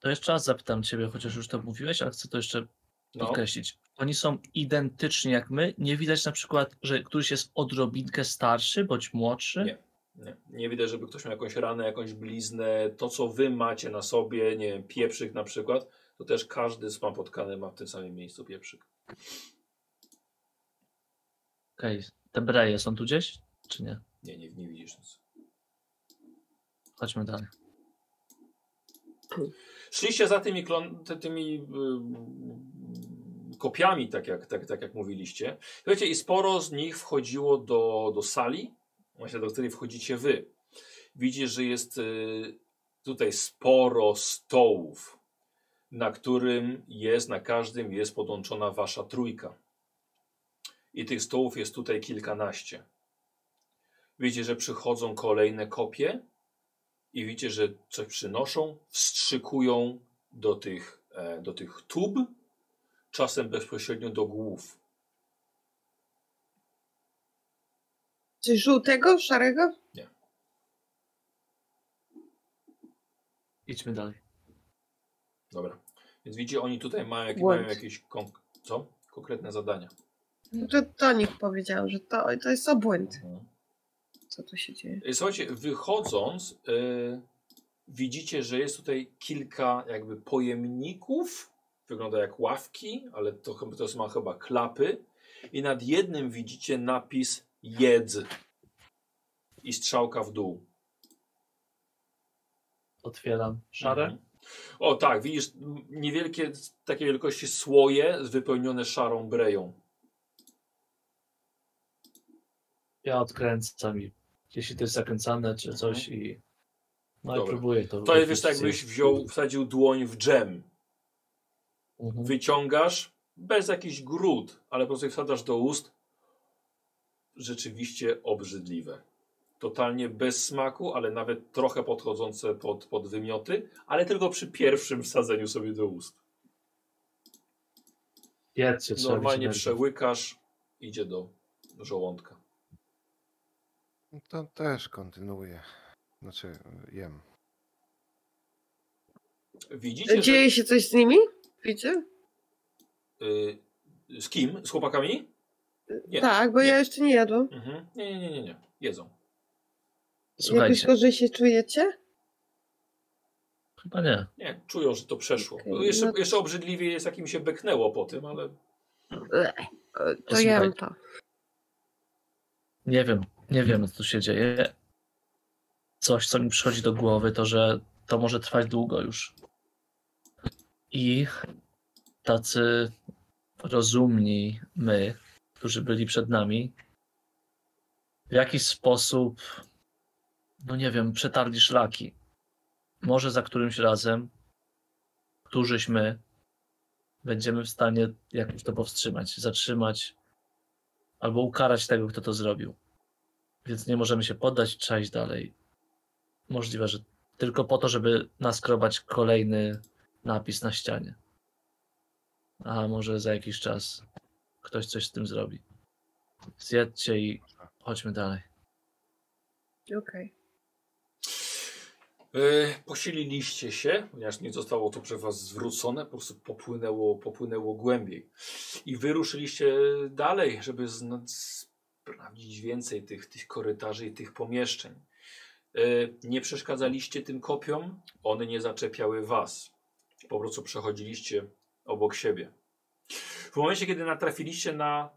To jeszcze raz zapytam ciebie, chociaż już to mówiłeś, ale chcę to jeszcze No. podkreślić. Oni są identyczni jak my. Nie widać na przykład, że któryś jest odrobinkę starszy bądź młodszy. Nie. Nie, nie widać, żeby ktoś miał jakąś ranę, jakąś bliznę. To, co wy macie na sobie, nie wiem, pieprzyk na przykład, to też każdy z napotkany ma w tym samym miejscu pieprzyk. Okej, te breje są tu gdzieś, czy nie? Nie, nie, nie widzisz nic. Chodźmy dalej. Szliście za tymi, klon, ty, tymi y, kopiami, tak jak, tak, tak jak mówiliście. Słuchajcie, i sporo z nich wchodziło do, do sali, właśnie do której wchodzicie wy. Widzisz, że jest y, tutaj sporo stołów, na którym jest, na każdym jest podłączona wasza trójka. I tych stołów jest tutaj kilkanaście. Widzicie, że przychodzą kolejne kopie i widzicie, że coś przynoszą, wstrzykują do tych, e, do tych tub, czasem bezpośrednio do głów. Coś żółtego, szarego? Idźmy dalej. Dobra. Więc widzicie, oni tutaj mają, jak, mają jakieś kon- co? konkretne zadania. No to Tonik powiedział, że to, to jest obłęd. Co tu się dzieje? E, Słuchajcie, wychodząc, e, widzicie, że jest tutaj kilka jakby pojemników. Wygląda jak ławki, ale to, to ma chyba klapy. I nad jednym widzicie napis jedz. I strzałka w dół. Otwieram szarę. Mhm. O tak, widzisz niewielkie, takie wielkości słoje wypełnione szarą breją. Ja odkręcam i jeśli to jest zakręcane czy coś i no i Dobra. próbuję to. To jest wiesz, tak jakbyś wziął, wsadził dłoń w dżem. Mhm. Wyciągasz bez jakichś grud, ale po prostu wsadzasz do ust. Rzeczywiście obrzydliwe. Totalnie bez smaku, ale nawet trochę podchodzące pod, pod wymioty, ale tylko przy pierwszym wsadzeniu sobie do ust. Jedzcie, Normalnie przełykasz, idzie do żołądka. No To też kontynuuję. Znaczy, jem. Widzicie, że... Dzieje się coś z nimi? Widzicie? Y, z kim? Z chłopakami? Nie. Tak, bo nie. ja jeszcze nie jadłam. Mhm. Nie, nie, nie, nie, nie. Jedzą. Jakoś Słuchajcie, gorzej się czujecie? chyba nie. Nie, czują, że to przeszło. No jeszcze, no- jeszcze obrzydliwie jest, jak im się beknęło po tym, ale To jem to. Nie wiem, nie wiem, co tu się dzieje. Coś, co mi przychodzi do głowy, to że to może trwać długo już. I tacy rozumni my, którzy byli przed nami, w jakiś sposób, no nie wiem, przetarli szlaki. Może za którymś razem, którzyś my, będziemy w stanie jakoś to powstrzymać, zatrzymać albo ukarać tego, kto to zrobił. Więc nie możemy się poddać, trzeba iść dalej. Możliwe, że tylko po to, żeby naskrobać kolejny napis na ścianie. A może za jakiś czas ktoś coś z tym zrobi. Zjedźcie i chodźmy dalej. Okej. Yy, posililiście się, ponieważ nie zostało to przez was zwrócone, po prostu popłynęło, popłynęło głębiej. I wyruszyliście dalej, żeby zna- sprawdzić więcej tych, tych korytarzy i tych pomieszczeń. Yy, nie przeszkadzaliście tym kopiom, one nie zaczepiały was. Po prostu przechodziliście obok siebie. W momencie, kiedy natrafiliście na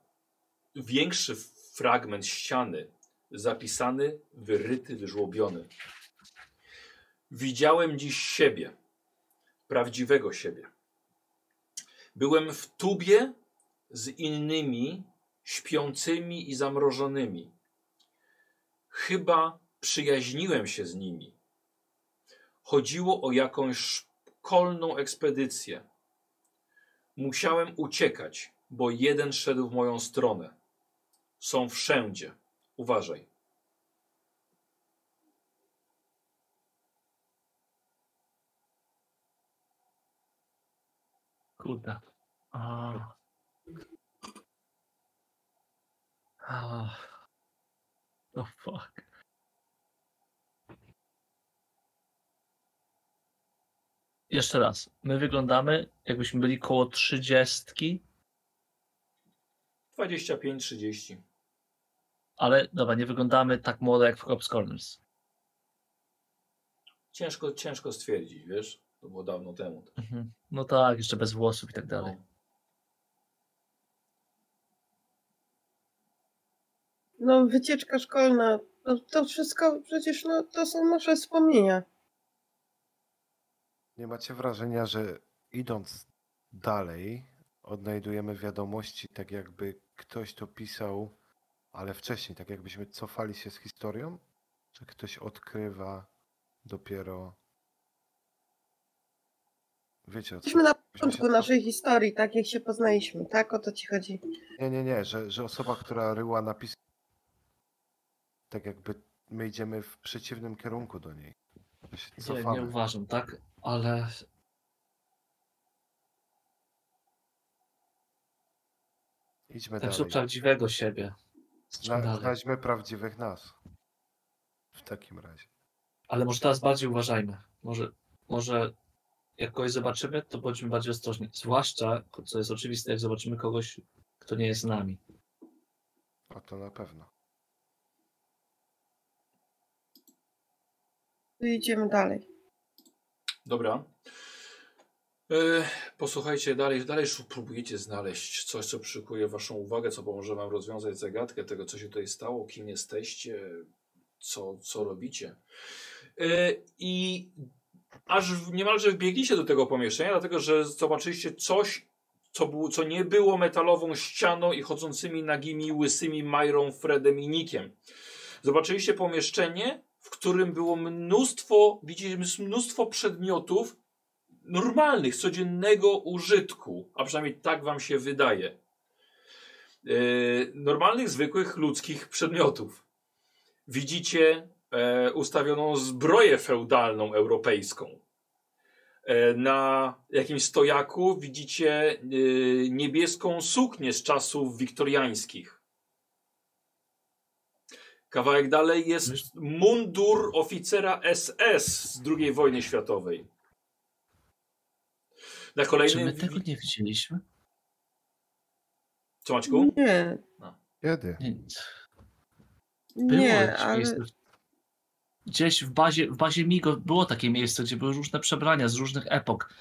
większy fragment ściany, zapisany, wyryty, wyżłobiony. Widziałem dziś siebie, prawdziwego siebie. Byłem w tubie z innymi śpiącymi i zamrożonymi. Chyba przyjaźniłem się z nimi. Chodziło o jakąś szkolną ekspedycję. Musiałem uciekać, bo jeden szedł w moją stronę. Są wszędzie. Uważaj. Kurde. A. A. Oh fuck. Jeszcze raz. My wyglądamy, jakbyśmy byli koło trzydziestki, 25-30. ale dobra, nie wyglądamy tak młodo jak w Cops Corners. Ciężko, ciężko stwierdzić, wiesz? To było dawno temu. Mhm. No tak, jeszcze bez włosów i tak dalej. No. No, wycieczka szkolna, to, to wszystko przecież no, to są nasze wspomnienia. Nie macie wrażenia, że idąc dalej, odnajdujemy wiadomości, tak jakby ktoś to pisał, ale wcześniej, tak jakbyśmy cofali się z historią? Że ktoś odkrywa dopiero. Wiecie o co? Jesteśmy na początku naszej historii, tak jak się poznaliśmy, tak? O to ci chodzi. Nie, nie, nie, że, że osoba, która ryła napis. Tak jakby my idziemy w przeciwnym kierunku do niej. Nie, nie uważam, tak? Ale Idźmy do dalej. prawdziwego siebie. Zna, znajdźmy prawdziwych nas. W takim razie. Ale może teraz bardziej uważajmy. Może, może jak kogoś zobaczymy, to bądźmy bardziej ostrożni. Zwłaszcza, co jest oczywiste, jak zobaczymy kogoś, kto nie jest z nami. O to na pewno. Idziemy dalej. Dobra. E, posłuchajcie, dalej, dalej próbujecie znaleźć coś, co przykuje waszą uwagę, co pomoże wam rozwiązać zagadkę tego, co się tutaj stało, kim jesteście, co, co robicie. E, I aż niemalże wbiegliście do tego pomieszczenia, dlatego że zobaczyliście coś, co, było, co nie było metalową ścianą i chodzącymi nagimi, łysymi Majrą, Fredem i Nikiem. Zobaczyliście pomieszczenie, w którym było mnóstwo, widzicie, mnóstwo przedmiotów normalnych, codziennego użytku, a przynajmniej tak wam się wydaje. Yy, normalnych, zwykłych, ludzkich przedmiotów. Widzicie e, ustawioną zbroję feudalną europejską. E, na jakimś stojaku widzicie e, niebieską suknię z czasów wiktoriańskich. Kawałek dalej jest mundur oficera SS z II wojny światowej. Na Czy kolejnym. my wi- tego nie widzieliśmy? Co Maćku? Nie, Kiedy? Nie. Było nie, ale miejsce. Gdzieś w bazie, w bazie Migo było takie miejsce, gdzie były różne przebrania z różnych epok.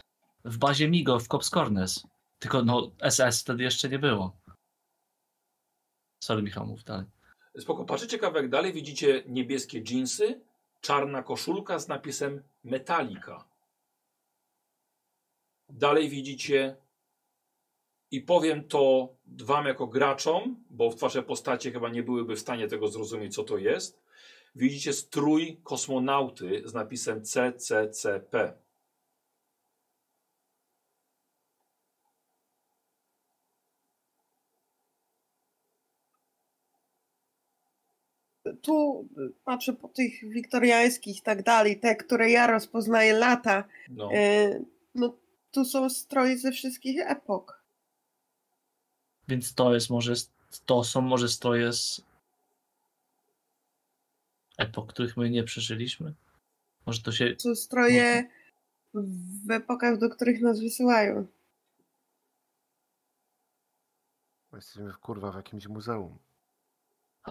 W bazie Migo w Cops Corners. Tylko no SS wtedy jeszcze nie było. Sorry Michał, mów dalej. Spoko, patrzycie kawałek dalej, widzicie niebieskie dżinsy, czarna koszulka z napisem Metallica. Dalej widzicie i powiem to wam jako graczom, bo w wasze postacie chyba nie byłyby w stanie tego zrozumieć, co to jest. Widzicie strój kosmonauty z napisem CCCP. Tu patrzę po tych wiktoriańskich i tak dalej, te, które ja rozpoznaję lata. No. E, no, tu są stroje ze wszystkich epok. Więc to jest może, to są może stroje z epok, których my nie przeżyliśmy? Może to się, Są stroje w epokach, do których nas wysyłają. Jesteśmy w kurwa w jakimś muzeum.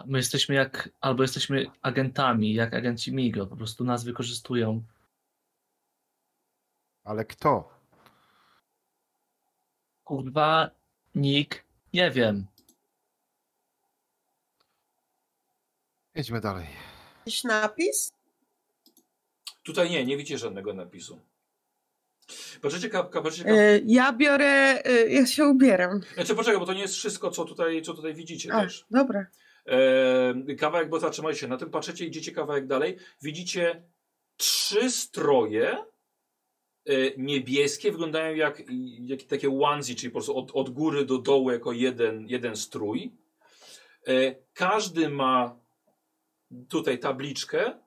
My jesteśmy jak, albo jesteśmy agentami, jak agenci MIGO, po prostu nas wykorzystują. Ale kto? Kurwa, Nick, nie wiem. Jedźmy dalej. Jakiś napis? Tutaj nie, nie widzicie żadnego napisu. Patrzycie, ka, ka, patrzycie ka, E, ja biorę, e, ja się ubieram. Znaczy poczekaj, bo to nie jest wszystko, co tutaj, co tutaj widzicie A, też. dobra. E, kawałek, bo zatrzymajcie się na tym, patrzycie, idziecie kawałek dalej. Widzicie trzy stroje e, niebieskie, wyglądają jak, jak takie onesie, czyli po prostu od, od góry do dołu jako jeden, jeden strój. E, każdy ma tutaj tabliczkę.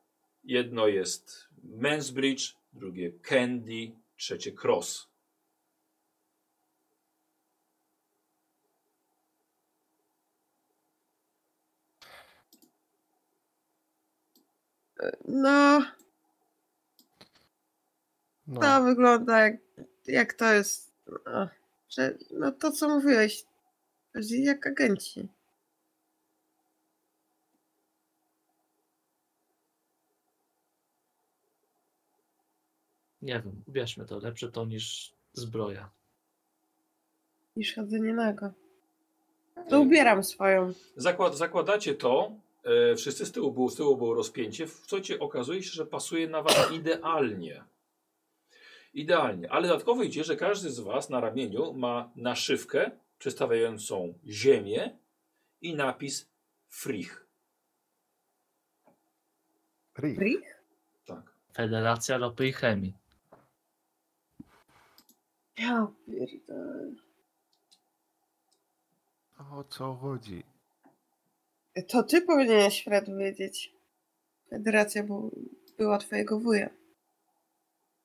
Jedno jest Men's Bridge, drugie Candy, trzecie Cross. No, No, to wygląda jak, jak to jest. No, że, no to co mówiłeś. Jak agenci. Nie wiem, ubierzmy to. Lepsze to niż zbroja. Niż chodzenie nago. To ubieram swoją. Zakład, zakładacie to, e, wszyscy z tyłu, było, z tyłu było rozpięcie, w co ci okazuje się, że pasuje na was idealnie. Idealnie, ale dodatkowo idzie, że każdy z was na ramieniu ma naszywkę przedstawiającą ziemię i napis Frich. Rick, Rich? Tak. Federacja Ropy i Chemii. Ja pierdolę. o co chodzi? To ty powinieneś, Fred, wiedzieć. Federacja bu- była twojego wuja.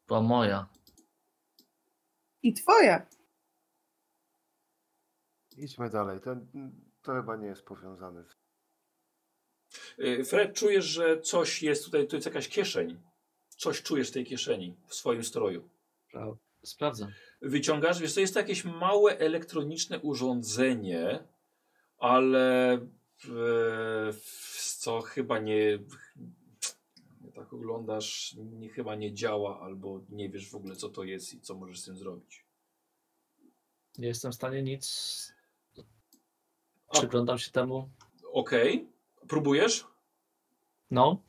Była moja. I twoja. Idźmy dalej. To, to chyba nie jest powiązane. z- E, Fred, czujesz, że coś jest tutaj, to jest jakaś kieszeń. Coś czujesz w tej kieszeni, w swoim stroju. Pra- Sprawdzam. Wyciągasz, wiesz, to jest jakieś małe elektroniczne urządzenie, ale co chyba nie, tak oglądasz, nie, chyba nie działa, albo nie wiesz w ogóle co to jest i co możesz z tym zrobić. Nie jestem w stanie nic. Przyglądam się temu. Okej, próbujesz? No,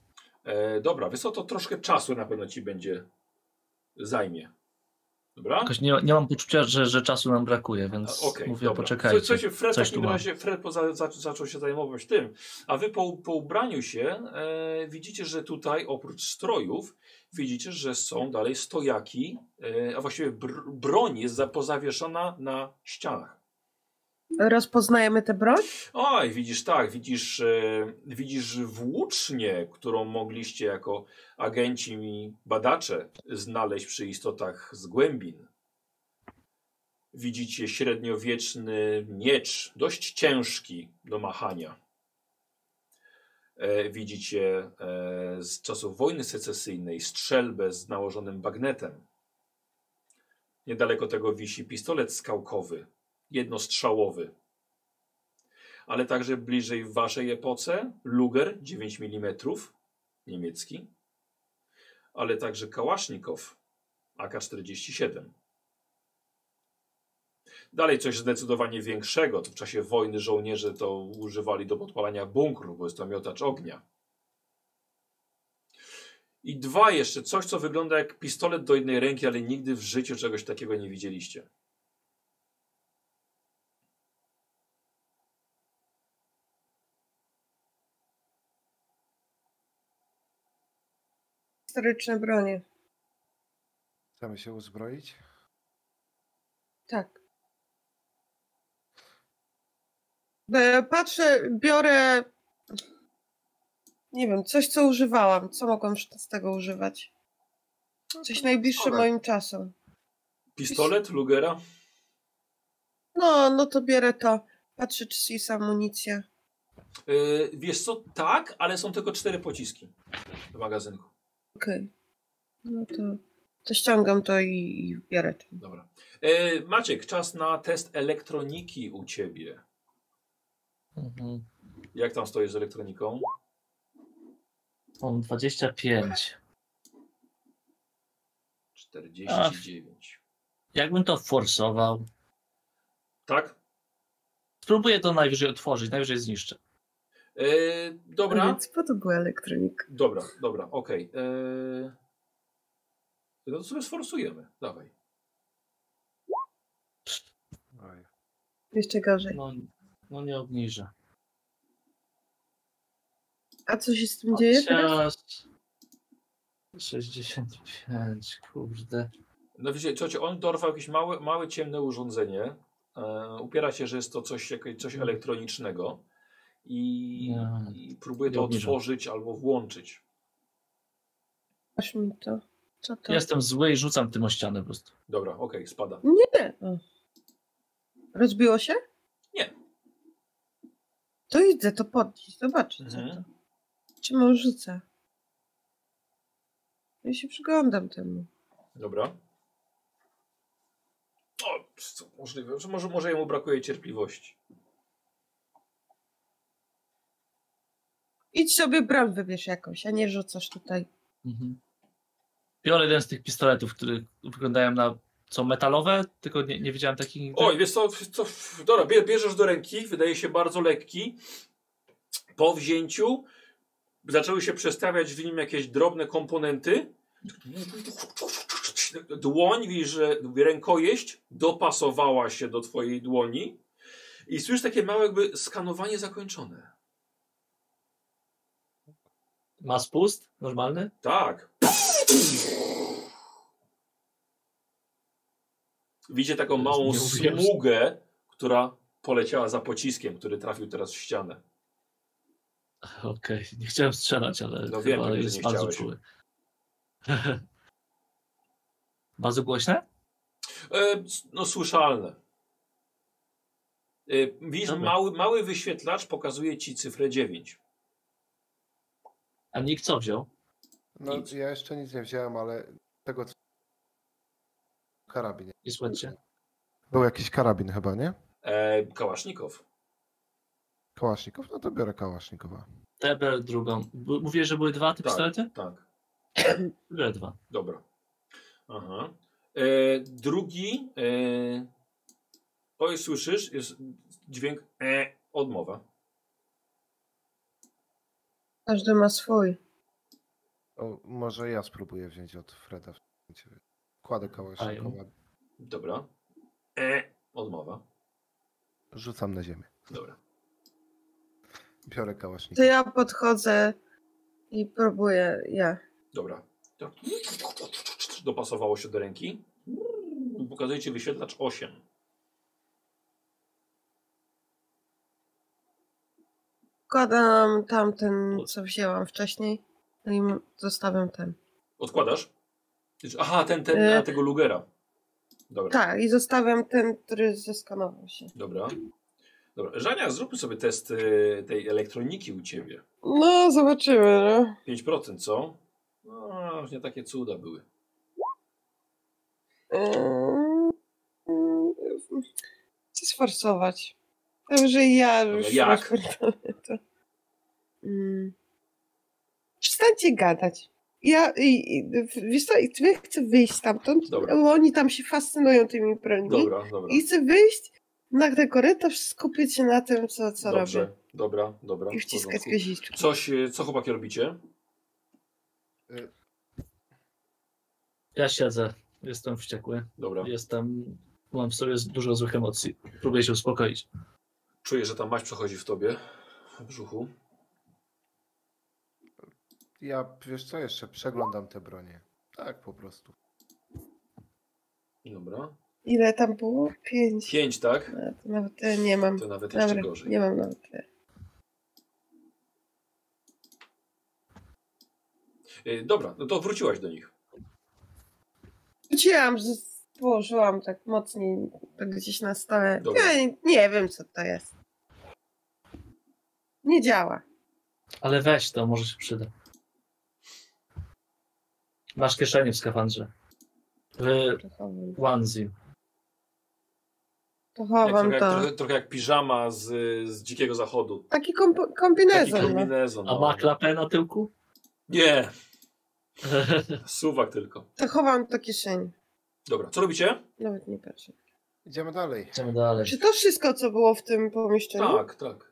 E, dobra, wiesz co, to troszkę czasu na pewno ci będzie zajmie. Dobra? jakoś nie, nie mam poczucia, że, że czasu nam brakuje, więc Okej, mówię, dobra. poczekajcie. Słuchajcie, Fred w coś takim tu mam. razie Fred poza, za, zaczął się zajmować tym, a wy po, po ubraniu się e, widzicie, że tutaj oprócz strojów widzicie, że są dalej stojaki, e, a właściwie br broń jest za, pozawieszona na ścianach. Rozpoznajemy tę broń? Oj, widzisz tak, widzisz, e, widzisz włócznię, którą mogliście jako agenci i badacze znaleźć przy istotach z głębin. Widzicie średniowieczny miecz, dość ciężki do machania. E, widzicie e, z czasów wojny secesyjnej strzelbę z nałożonym bagnetem. Niedaleko tego wisi pistolet skałkowy, jednostrzałowy ale także bliżej w waszej epoce Luger 9 mm niemiecki, ale także Kałasznikow AK-47. Dalej coś zdecydowanie większego, to w czasie wojny żołnierze to używali do podpalania bunkrów, bo jest to miotacz ognia. I dwa jeszcze, coś co wygląda jak pistolet do jednej ręki, ale nigdy w życiu czegoś takiego nie widzieliście. Historyczne bronie. Chcemy się uzbroić? Tak. E, Patrzę, biorę. Nie wiem, coś co używałam. Co mogłam z tego używać? Coś najbliższe pistolet. moim czasom. Pistolet Lugera? No, no to bierę to. Patrzę, czy jest amunicja. Yy, wiesz co, tak, ale są tylko cztery pociski w magazynku. Okej. No to, to ściągam to i, i biorę to. Dobra. Yy, Maciek, czas na test elektroniki u ciebie. Mhm. Jak tam stoisz z elektroniką? Mam 25. 49. Jakbym to forsował, Tak? Spróbuję to najwyżej otworzyć, najwyżej zniszczę. E, dobra. Więc po to była elektronika. Dobra, dobra, okej. Eee, No to sobie sforsujemy. Dawaj. Oj. Jeszcze gorzej. No, no nie obniżę. A co się z tym dzieje teraz? Chociaż... 65, kurde. No wiecie, ciocie, on dorwał jakieś małe, małe ciemne urządzenie. E, upiera się, że jest to coś, jakieś, coś elektronicznego i, Nie. i próbuje Nie to obniżam. otworzyć albo włączyć. Aż mi to. Co to? Jestem zły i rzucam tym o ścianę po prostu. Dobra, okej, spada. Nie. O. Rozbiło się? Nie. To idę to podnieść, zobaczyć co Mhm. to. Czy on rzuca? Ja się przyglądam temu. Dobra. O, co możliwe, że może, może jemu brakuje cierpliwości. Idź sobie broń wybierz jakąś, a nie rzucasz tutaj. Mhm. Biorę jeden z tych pistoletów, które wyglądają na co metalowe, tylko nie, nie widziałem takich nigdy. Oj, wiesz co, co dobra, bie- bierzesz do ręki, wydaje się bardzo lekki. Po wzięciu zaczęły się przestawiać w nim jakieś drobne komponenty. Dłoń, widzisz, że rękojeść dopasowała się do twojej dłoni i słyszysz takie małe jakby skanowanie zakończone. Ma spust? Normalny? Tak. Widzicie taką małą smugę, która poleciała za pociskiem, który trafił teraz w ścianę. Okej, nie chciałem strzelać, ale No wiem, że jest bardzo chciałeś. czuły. bardzo głośne? E, no słyszalne. E, widzisz, Dobra. mały, mały wyświetlacz pokazuje ci cyfrę 9. A nikt co wziął? No Nic. ja jeszcze nic nie wziąłem, ale tego co... Karabin. Nie słuchajcie. Był jakiś karabin chyba, nie? E, Kałasznikow. Kałaszników? No to biorę Kałasznikowa. Biorę drugą. Bu- Mówiłeś, że były dwa te Tak. pistolety? Tak, Biorę dwa. dobra. Aha. E, drugi. E, oj, słyszysz? Jest dźwięk e, odmowa. Każdy ma swój. O, może ja spróbuję wziąć od Freda. Kładę Kałasznikowa. Dobra. E, odmowa. Rzucam na ziemię. Dobra. Biorę To Kałasznikowa. ja podchodzę i próbuję ja. Dobra. To Dopasowało się do ręki. Pokazuje ci wyświetlacz 8. Wkładam tamten, co wzięłam wcześniej. No i zostawiam ten. Odkładasz? Aha, ten, ten E. na tego Lugera. Dobra. Tak, i zostawiam ten, który zeskanował się. Dobra. Dobra. Żania, zróbmy sobie test e, tej elektroniki u ciebie. No, zobaczymy, no. 5%, co? No, już nie takie cuda były. Eee, Chcę sforsować. Także ja już jak? rozpierdolę to. Mm. Przestańcie gadać. Ja, i, i, wiesz co, ja chcę wyjść stamtąd, Dobra. bo oni tam się fascynują tymi brońmi. Dobra, dobra. I chcę wyjść na ten korytarz, skupić się na tym, co, co Dobrze. robię. Dobra, dobra. I w wciskać guziczki. Coś, e, co chłopaki robicie? Ja siedzę. Jestem wściekły. Dobra. Jestem. Mam w sobie dużo złych emocji. Próbuję się uspokoić. Czuję, że ta maść przechodzi w tobie. W brzuchu. Ja, wiesz co, jeszcze przeglądam te bronie. Tak, po prostu. Dobra. Ile tam było? Pięć. 5, tak? No, to nawet tyle nie mam. To nawet jeszcze Dobra, gorzej. nie mam nawet tyle. E, Dobra, no to wróciłaś do nich. Wróciłam, że położyłam tak mocniej tak gdzieś na stole. Dobra. Nie, nie wiem, co to jest. Nie działa. Ale weź to, może się przyda. Masz kieszenie w skafandrze. W To chowam, onesie. to Jak, chowam trochę, jak, to. trochę, trochę jak piżama z, z dzikiego zachodu. Taki komp- Taki kombinezon. no. kombinezon. A no. ma klapę na tyłku? Nie, suwak tylko. To chowam do kieszeni. Dobra, co robicie? Nawet nie patrzę. Idziemy dalej. Idziemy dalej. Czy to wszystko, co było w tym pomieszczeniu? Tak, tak.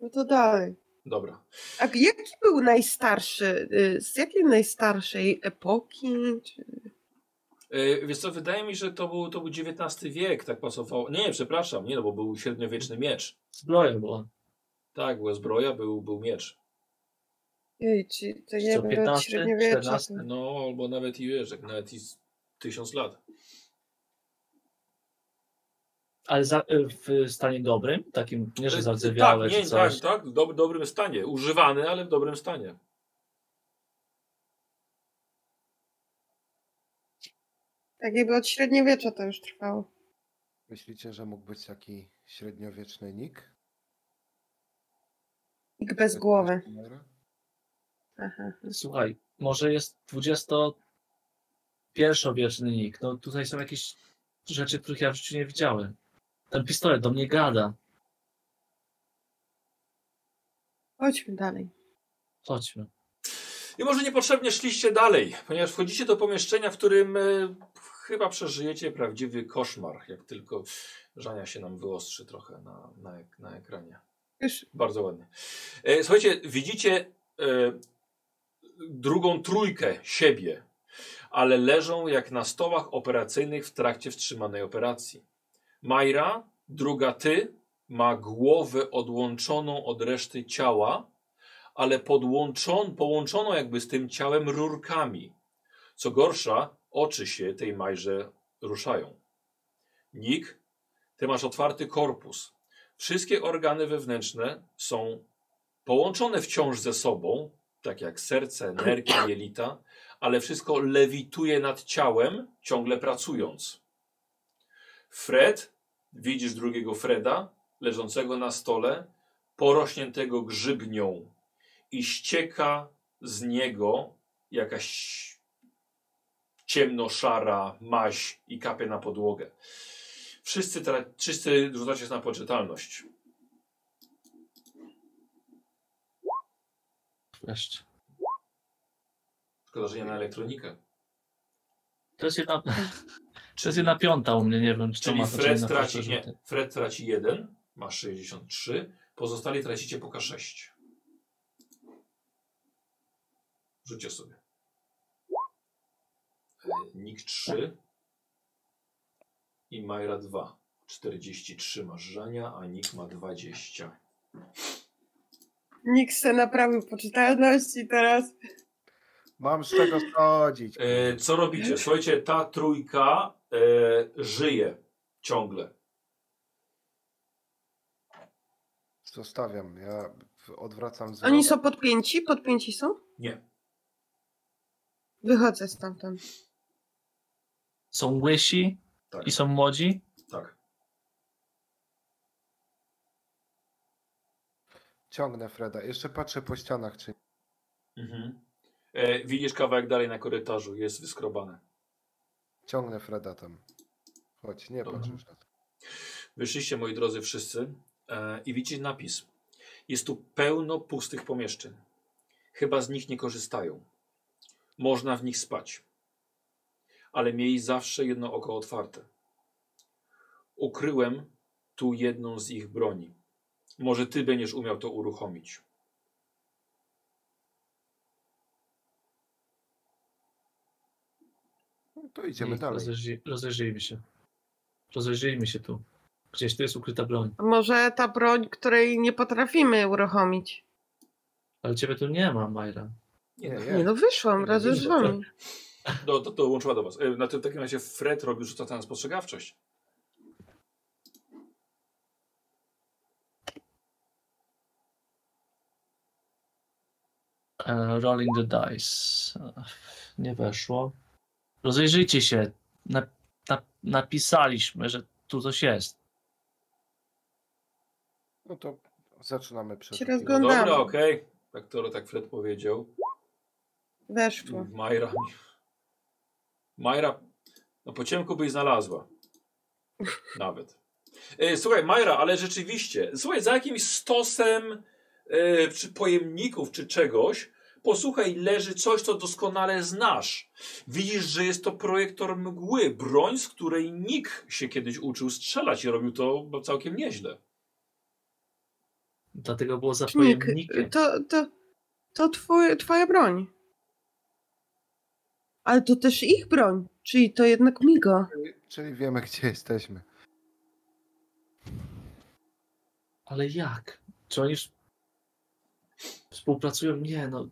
No to dalej. Dobra. A jaki był najstarszy? y, Z jakiej najstarszej epoki? Czy... E, wiesz co, wydaje mi się, że to był, to był XIX wiek, tak pasowało. Nie, nie, przepraszam, nie, no bo był średniowieczny miecz. Zbroja była. Tak, była zbroja, był, był miecz. Jej, czy to Co, nie wiem, od 15, średniowiecza. 14? to- No, albo nawet i wiesz, jak nawet i z tysiąc lat. Ale za, w stanie dobrym? Takim, nie że E, zardzewiałe tak, czy nie, tak, coś. tak, w dob dobrym stanie. Używany, ale w dobrym stanie. Tak jakby od średniowiecza to już trwało. Myślicie, że mógł być taki średniowieczny nick? Nikt bez głowy. Kamera? Aha. Słuchaj, może jest 21 wieczny nick. No tutaj są jakieś rzeczy, których ja w życiu nie widziałem. Ten pistolet do mnie gada. Chodźmy dalej. Chodźmy. I może niepotrzebnie szliście dalej, ponieważ wchodzicie do pomieszczenia, w którym e, chyba przeżyjecie prawdziwy koszmar, jak tylko Żania się nam wyostrzy trochę na, na, na ekranie. Już Bardzo ładnie. E, słuchajcie, widzicie e, drugą trójkę siebie, ale leżą jak na stołach operacyjnych w trakcie wstrzymanej operacji. Majra, druga ty, ma głowę odłączoną od reszty ciała, ale połączoną jakby z tym ciałem rurkami. Co gorsza, oczy się tej Majrze ruszają. Nick, ty masz otwarty korpus. Wszystkie organy wewnętrzne są połączone wciąż ze sobą, tak jak serce, nerki, jelita, ale wszystko lewituje nad ciałem, ciągle pracując. Fred, widzisz drugiego Freda, leżącego na stole, porośniętego grzybnią i ścieka z niego jakaś ciemnoszara maź i kapie na podłogę. Wszyscy, wszyscy rzucacie na poczytalność. Wreszcie. Szkoda, że nie na elektronikę. To jest jedna, to jest jedna piąta u mnie, nie wiem, czy to Czyli ma Fred traci, nie. Fred traci 1, ma 63, pozostali tracicie po K6. Rzućcie sobie. E, Nick 3 i Majra 2. 43 masz Żania, a Nick ma 20. nikt se naprawił poczytalności teraz. Mam z czego schodzić. E, co robicie? Słuchajcie, ta trójka e, żyje ciągle. Zostawiam. Ja odwracam wzrok. Oni są podpięci? Podpięci są? Nie. Wychodzę stamtąd. Są łysi Tak, i są młodzi. tak. Ciągnę Freda. Jeszcze patrzę po ścianach, czy Mhm. E, widzisz kawałek dalej na korytarzu, jest wyskrobane. ciągnę Freda tam. Chodź, nie Dobra. patrz już na to. Wyszliście, moi drodzy, wszyscy e, i widzicie napis. Jest tu pełno pustych pomieszczeń. Chyba z nich nie korzystają. Można w nich spać. Ale miej zawsze jedno oko otwarte. Ukryłem tu jedną z ich broni. Może ty będziesz umiał to uruchomić. No, to idziemy I dalej. rozejrzyj- Rozejrzyjmy się. Rozejrzyjmy się tu. Gdzieś tu jest ukryta broń. A Może ta broń, której nie potrafimy uruchomić. Ale ciebie tu nie ma, Majra. Nie, Nie, no, nie. No, wyszłam Nie, razem z wami. No, to, to łączyła do was. E, Na tym takim razie Fred robi rzuta na spostrzegawczość. Rolling the dice. E, Nie weszło. Rozejrzyjcie się. Na, na, napisaliśmy, że tu coś jest. No to zaczynamy Się przed. No rozglądamy. dobra, okej. Tak to tak Fred powiedział. Weszło. Majra. mi- Majra, no po ciemku byś znalazła. Nawet. E, słuchaj, Majra, ale rzeczywiście, słuchaj, za jakimś stosem e, czy pojemników, czy czegoś, Posłuchaj, leży coś, co doskonale znasz. Widzisz, że jest to projektor mgły, broń, z której nikt się kiedyś uczył strzelać i robił to całkiem nieźle. Dlatego było za to, to, to twój, twoja broń. Ale to też ich broń, czyli to jednak Migo. Czyli, czyli wiemy, gdzie jesteśmy. Ale jak? Czy oni już współpracują? Nie, no.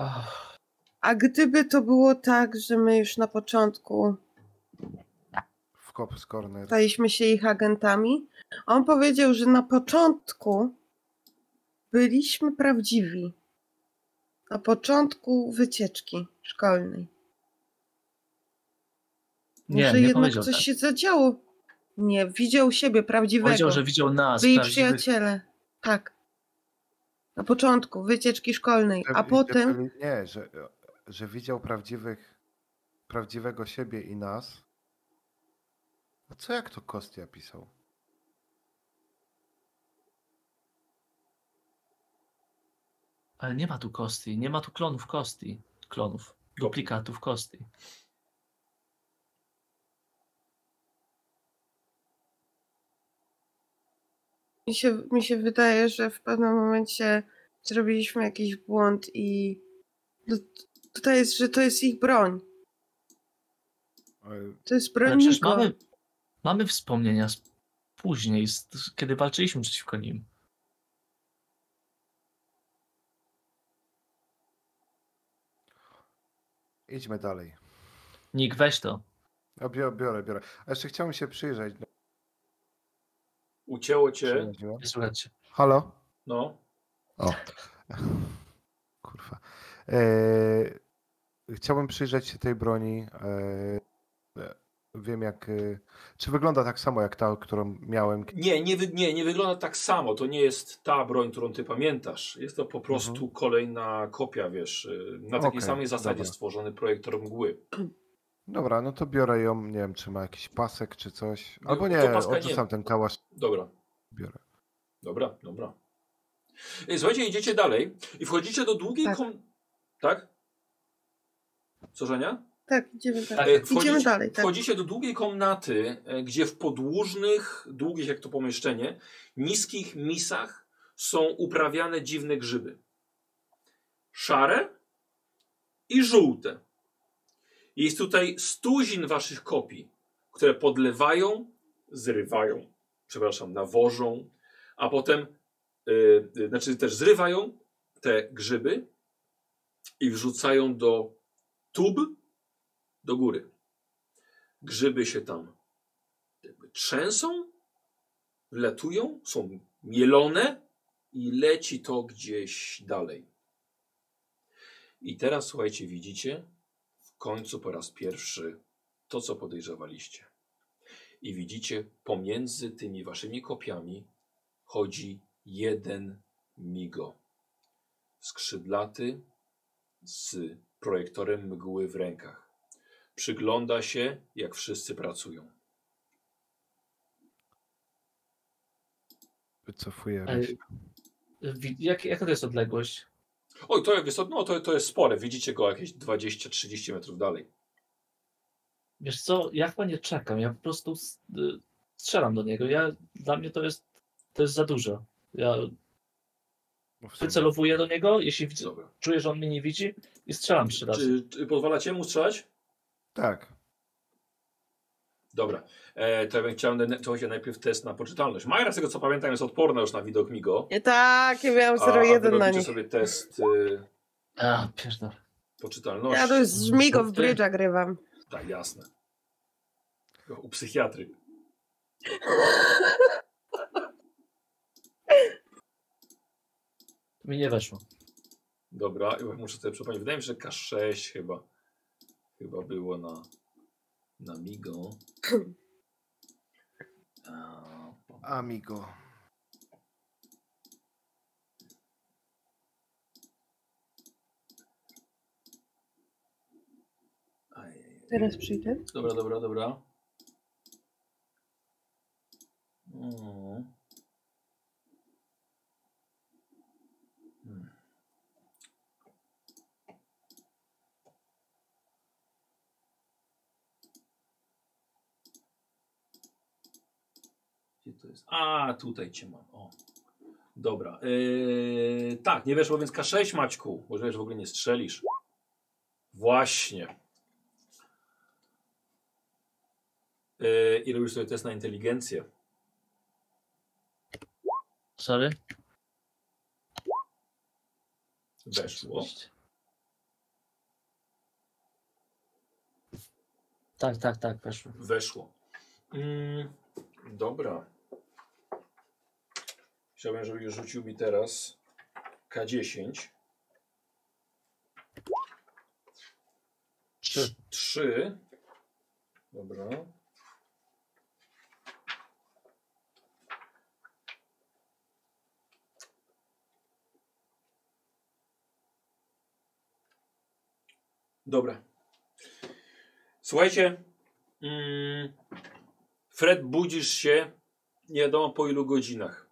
Ach, A gdyby to było tak, że my już na początku W Cops Corner. staliśmy się ich agentami, on powiedział, że na początku byliśmy prawdziwi. Na początku wycieczki szkolnej. nie, Może nie jednak coś tak. się zadziało. Nie, widział siebie prawdziwego. Powiedział, że widział nas, Byli przyjaciele. Tak. Na początku wycieczki szkolnej, Że- a że potem Nie, że, że widział prawdziwych, prawdziwego siebie i nas. A co jak to Kostia pisał? Ale nie ma tu Kosti, nie ma tu klonów Kosti. Klonów, duplikatów Kosti. Mi się, mi się wydaje, że w pewnym momencie zrobiliśmy jakiś błąd i no, tutaj jest, że to jest ich broń. To jest Ale broń przecież Niko. mamy, mamy wspomnienia z, później, z, z, kiedy walczyliśmy przeciwko nim. Idźmy dalej. Nick, weź to. Ja biorę, biorę, biorę. A jeszcze chciałbym się przyjrzeć. Ucięło cię. Nie słuchajcie. Halo? No. O. Kurwa. E, chciałbym przyjrzeć się tej broni. E, wiem jak. E, czy wygląda tak samo jak ta, którą miałem. Nie, nie, wy- nie, nie wygląda tak samo. To nie jest ta broń, którą ty pamiętasz. Jest to po prostu Mhm. kolejna kopia, wiesz, na takiej Okej, samej zasadzie dobra. stworzony projektor mgły. Dobra, no to biorę ją. Nie wiem, czy ma jakiś pasek czy coś. No, Albo nie, odrzucam ten kałasz. Dobra, Biorę. dobra, dobra. Y, Słuchajcie, idziecie dalej i wchodzicie do długiej Tak. kom... Tak? Co, Żenia? Tak, idziemy Tak. dalej. E, Idziemy dalej, tak. Wchodzicie do długiej komnaty, e, gdzie w podłużnych, długich jak to pomieszczenie, niskich misach są uprawiane dziwne grzyby. Szare i żółte. Jest tutaj stuzin waszych kopii, które podlewają, zrywają, przepraszam, nawożą, a potem, yy, znaczy też zrywają te grzyby i wrzucają do tub do góry. Grzyby się tam trzęsą, wlatują, są mielone i leci to gdzieś dalej. I teraz słuchajcie, widzicie końcu po raz pierwszy to, co podejrzewaliście. I widzicie, pomiędzy tymi waszymi kopiami chodzi jeden migo. Skrzydlaty z projektorem mgły w rękach. Przygląda się, jak wszyscy pracują. Wycofujemy się. Jak, jaka to jest odległość? Oj, to jak jest, no to, to jest spore. Widzicie go jakieś 20-30 metrów dalej. Wiesz co, ja chyba nie czekam, ja po prostu y, strzelam do niego. Ja, dla mnie to jest, to jest za dużo. Ja wycelowuję do niego, jeśli widzę, czuję, że on mnie nie widzi i strzelam trzy razy. Czy, czy pozwalacie mu strzelać? Tak. Dobra. E, to ja bym chciał, słuchajcie, najpierw test na poczytalność. Majra, z tego co pamiętam, jest odporna już na widok Migo. Nie, tak, ja miałam A, a wy 0,1 na nich. sobie test y, A, pierdol. poczytalności. Ja to już z Migo w brydża grywam. Tak, jasne. U psychiatry. Mi nie weszło. Dobra, i muszę sobie przypomnieć. Wydaje mi się, że K6 chyba, chyba było na, na Migo. A, Amigo. Teraz przyjdę. Dobra, dobra, dobra. Mm. A, tutaj cię mam. O. Dobra. Yy, tak, nie weszło więc K6, Maćku. Może wiesz, w ogóle nie strzelisz. Właśnie. Yy, I robisz sobie test na inteligencję. Sorry? Weszło. Tak, tak, tak, weszło. Weszło. Mm, dobra. Chciałbym, żebyś rzucił mi teraz K10. Trzy. Trzy. Dobra. Dobra. Słuchajcie. Mm, Fred, budzisz się nie wiadomo po ilu godzinach.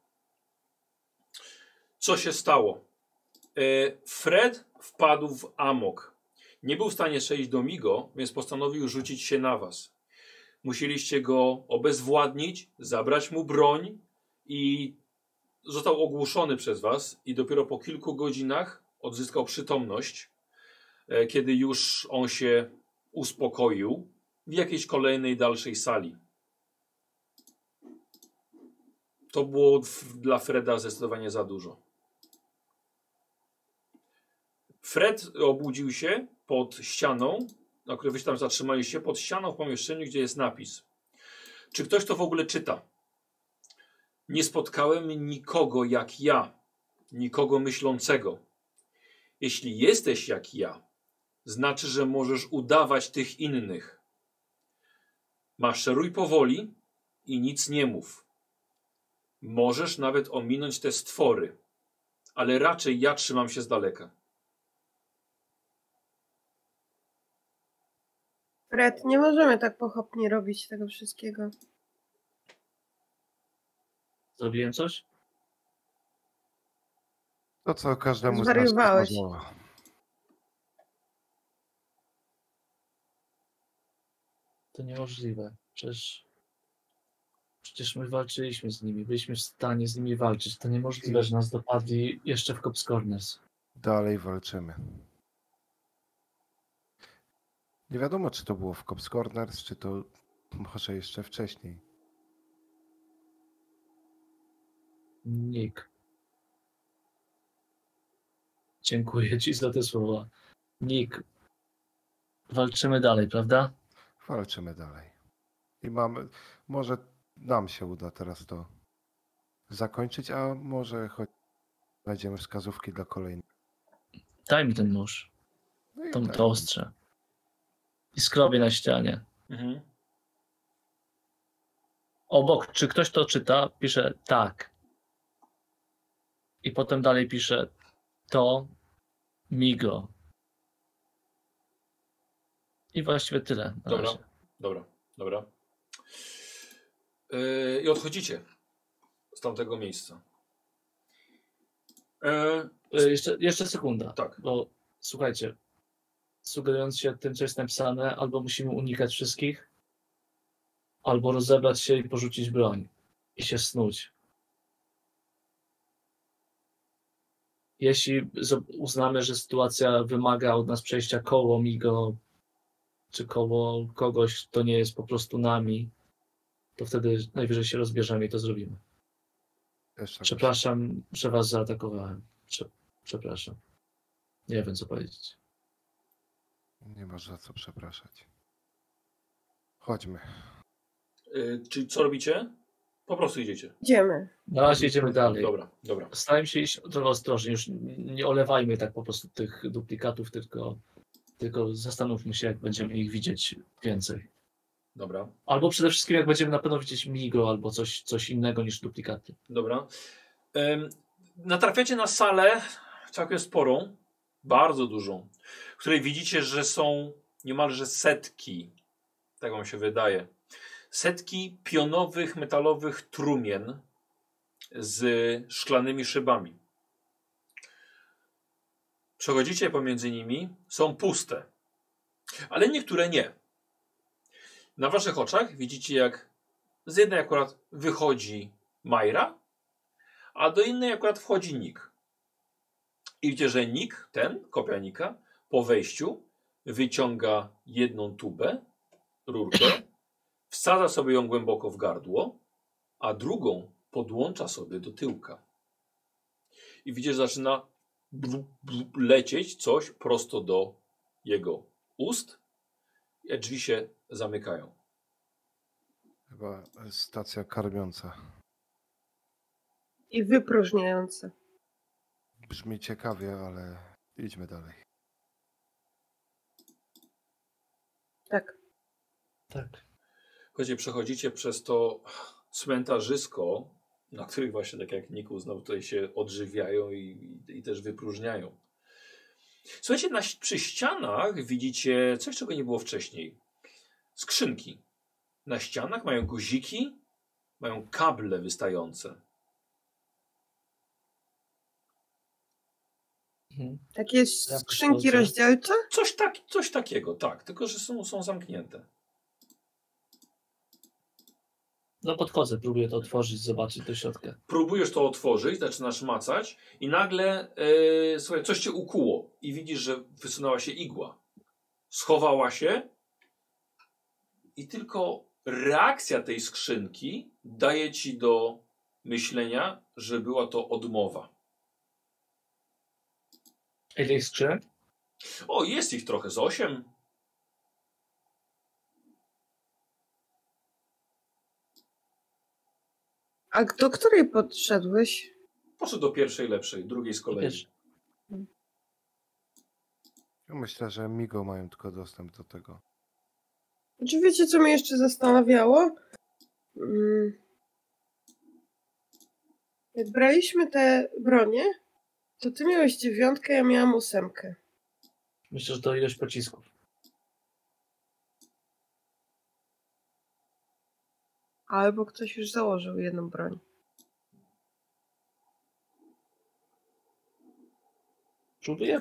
Co się stało? E, Fred wpadł w amok. Nie był w stanie przejść do Migo, więc postanowił rzucić się na was. Musieliście go obezwładnić, zabrać mu broń i został ogłuszony przez was i dopiero po kilku godzinach odzyskał przytomność, e, kiedy już on się uspokoił w jakiejś kolejnej dalszej sali. To było dla Freda zdecydowanie za dużo. Fred obudził się pod ścianą, na której wy się tam zatrzymaliście, pod ścianą w pomieszczeniu, gdzie jest napis. Czy ktoś to w ogóle czyta? Nie spotkałem nikogo jak ja, nikogo myślącego. Jeśli jesteś jak ja, znaczy, że możesz udawać tych innych. Maszeruj powoli i nic nie mów. Możesz nawet ominąć te stwory, ale raczej ja trzymam się z daleka. Fred, nie możemy tak pochopnie robić tego wszystkiego. Zrobiłem coś? To co każdemu z nas Zwariowałeś. To niemożliwe. Przecież. Przecież my walczyliśmy z nimi, byliśmy w stanie z nimi walczyć. To niemożliwe, że nas dopadli jeszcze w Cops Corners. Dalej walczymy. Nie wiadomo, czy to było w Cops Corners, czy to może jeszcze wcześniej. Nick. Dziękuję Ci za te słowa. Nick. Walczymy dalej, prawda? Walczymy dalej. I mamy, może nam się uda teraz to zakończyć, a może choć znajdziemy wskazówki dla kolejnych. Daj mi ten nóż, No to, tak. to ostrze. I skrobię na ścianie. Mhm. Obok, czy ktoś to czyta, pisze tak. I potem dalej pisze to Migo. I właściwie tyle. Dobra. razie. Dobra, dobra. Yy, I odchodzicie z tamtego miejsca. Yy, Jeszcze, jeszcze sekunda. tak. Bo słuchajcie, sugerując się tym, co jest napisane, albo musimy unikać wszystkich, albo rozebrać się i porzucić broń i się snuć. Jeśli uznamy, że sytuacja wymaga od nas przejścia koło Migo, czy koło kogoś, kto nie jest po prostu nami, to wtedy najwyżej się rozbierzemy i to zrobimy. Jeszcze Przepraszam, że was zaatakowałem. Prze- Przepraszam. Nie wiem, co powiedzieć. Nie masz za co przepraszać. Chodźmy. Yy, czyli co robicie? Po prostu idziecie. Idziemy. Na razie idziemy dalej. Dobra, dobra. Starajmy się iść trochę ostrożnie. Już nie olewajmy tak po prostu tych duplikatów, tylko, tylko zastanówmy się, jak będziemy ich widzieć więcej. Dobra, Albo przede wszystkim, jak będziemy na pewno widzieć Migo albo coś, coś innego niż duplikaty. dobra. Ym, natrafiacie na salę całkiem sporą, bardzo dużą, w której widzicie, że są niemalże setki, tak wam się wydaje, setki pionowych, metalowych trumien z szklanymi szybami. Przechodzicie pomiędzy nimi, są puste, ale niektóre nie. Na waszych oczach widzicie, jak z jednej akurat wychodzi Majra, a do innej akurat wchodzi Nick. I widzicie, że Nick, ten, kopia Nika, po wejściu wyciąga jedną tubę, rurkę, wsadza sobie ją głęboko w gardło, a drugą podłącza sobie do tyłka. I widzisz, że zaczyna lecieć coś prosto do jego ust, i drzwi się zamykają. Chyba stacja karmiąca. I wypróżniające. Brzmi ciekawie, ale idźmy dalej. Tak. Tak. Słuchajcie, przechodzicie przez to cmentarzysko, na których właśnie, tak jak Niku uznał, tutaj się odżywiają i, i, i też wypróżniają. Słuchajcie, na, przy ścianach widzicie coś, czego nie było wcześniej. Skrzynki. Na ścianach mają guziki, mają kable wystające. Takie Ja skrzynki rozdzielcze? Coś, tak, coś takiego, tak, tylko że są, są zamknięte. No podchodzę, próbuję to otworzyć, zobaczyć do środka. Próbujesz to otworzyć, zaczynasz macać i nagle e, słuchaj, coś cię ukuło i widzisz, że wysunęła się igła. Schowała się i tylko reakcja tej skrzynki daje ci do myślenia, że była to odmowa. Ile jest skrzynek? O, jest ich trochę z osiem. A do której podszedłeś? Poszedł do pierwszej lepszej, drugiej z kolei. Ja myślę, że Migo mają tylko dostęp do tego. Czy wiecie, co mnie jeszcze zastanawiało? Mm. Jak braliśmy te bronie, to ty miałeś dziewiątkę, ja miałam ósemkę. myślę, że to ilość pocisków. Albo ktoś już założył jedną broń. Próbuję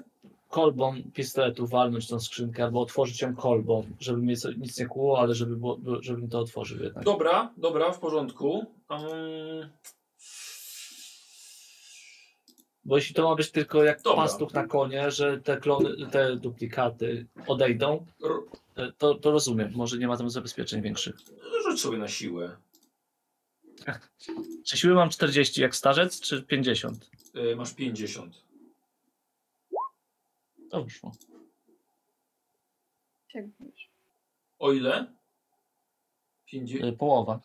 kolbą pistoletu walnąć tą skrzynkę albo otworzyć ją kolbą, żeby mnie co, nic nie kłuło, ale żeby było, żebym to otworzył jednak. Dobra, dobra, w porządku. Um, Bo jeśli to ma być tylko jak Dobra. pastuch na konie, że te klony, te duplikaty odejdą, e, to, to rozumiem. Może nie ma tam zabezpieczeń większych. rzuć sobie na siłę. Czy siły mam 40 jak starzec, czy 50? Y, masz 50. To wyszło. Jak wiesz. O ile? 50. E, Połowa.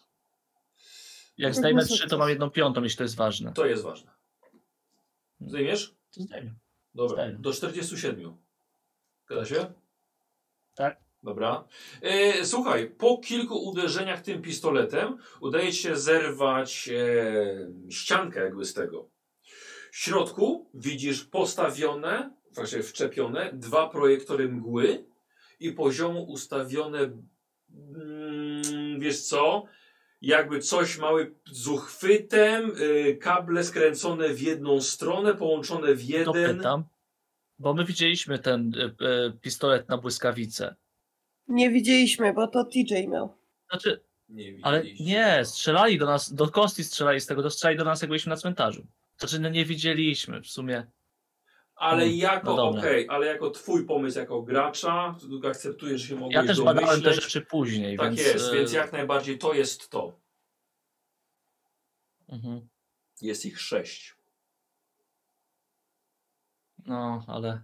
Jak Tak zdejmę wysoko 3, to mam jedną piątą, jeśli to jest ważne. To jest ważne. Zdejmiesz? To zdejmę. Dobra. Zdejmę. Do 47. Zgadza się? Tak. Dobra. E, słuchaj, po kilku uderzeniach tym pistoletem udaje ci się zerwać e, ściankę jakby z tego. W środku widzisz postawione, właśnie wczepione, dwa projektory mgły i poziomo ustawione, mm, wiesz co, jakby coś mały z uchwytem, y, kable skręcone w jedną stronę, połączone w To jeden. pytam, bo my widzieliśmy ten e, e, pistolet na błyskawicę. Nie widzieliśmy, bo to TJ miał. Znaczy, Nie ale nie, strzelali do nas, do Kosti strzelali z tego, to strzelali do nas, jak byliśmy na cmentarzu. Znaczy, no nie widzieliśmy w sumie. Ale Mm, jako, no okej, ale jako twój pomysł jako gracza, akceptujesz, że się mogłeś Ja też badałem te domyśleć. rzeczy później, Tak więc... jest, e, więc jak najbardziej to jest to. mhm. Jest ich sześć. No, ale...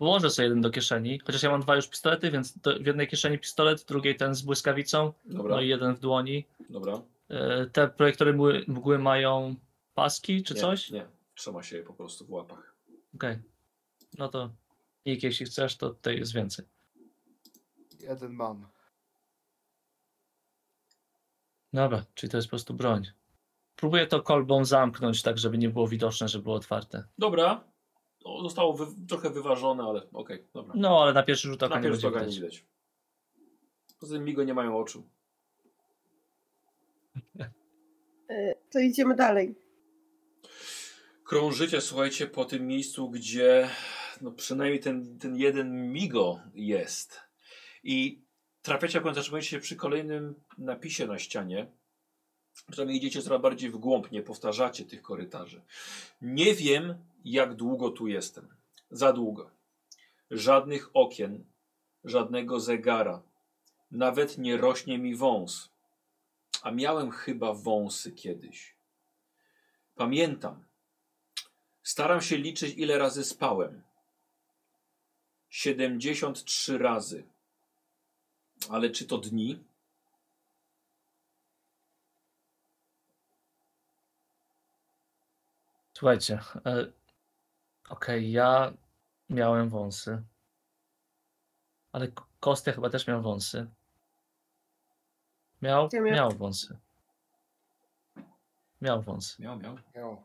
Włożę sobie jeden do kieszeni, chociaż ja mam dwa już pistolety, więc do, w jednej kieszeni pistolet, w drugiej ten z błyskawicą, Dobra, no i jeden w dłoni. dobra. E, Te projektory mgły, mgły mają paski czy nie, coś? Nie, trzyma się je po prostu w łapach. Okej. No to Nick, jeśli chcesz, to tutaj jest więcej. Jeden mam. Dobra, czyli to jest po prostu broń. Próbuję to kolbą zamknąć, tak żeby nie było widoczne, że było otwarte. Dobra. No, zostało wy, trochę wyważone, ale okej, dobra. No, ale na pierwszy rzut oka Na nie będzie oka nie widać. widać. Poza tym migo nie mają oczu. E, To idziemy dalej. Krążycie, słuchajcie, po tym miejscu, gdzie no przynajmniej ten, ten jeden migo jest. I trafiacie, jak zatrzymujecie się przy kolejnym napisie na ścianie. Przynajmniej idziecie coraz bardziej w głąb, nie powtarzacie tych korytarzy. Nie wiem, jak długo tu jestem. Za długo. Żadnych okien, żadnego zegara. Nawet nie rośnie mi wąs. A miałem chyba wąsy kiedyś. Pamiętam. Staram się liczyć, ile razy spałem. 73 razy. Ale czy to dni? Słuchajcie, e, okej, ja miałem wąsy. Ale Kostia chyba też miał wąsy. Miał? Ja miał- Miał wąsy. Miał wąsy. Miał, miał. Miał.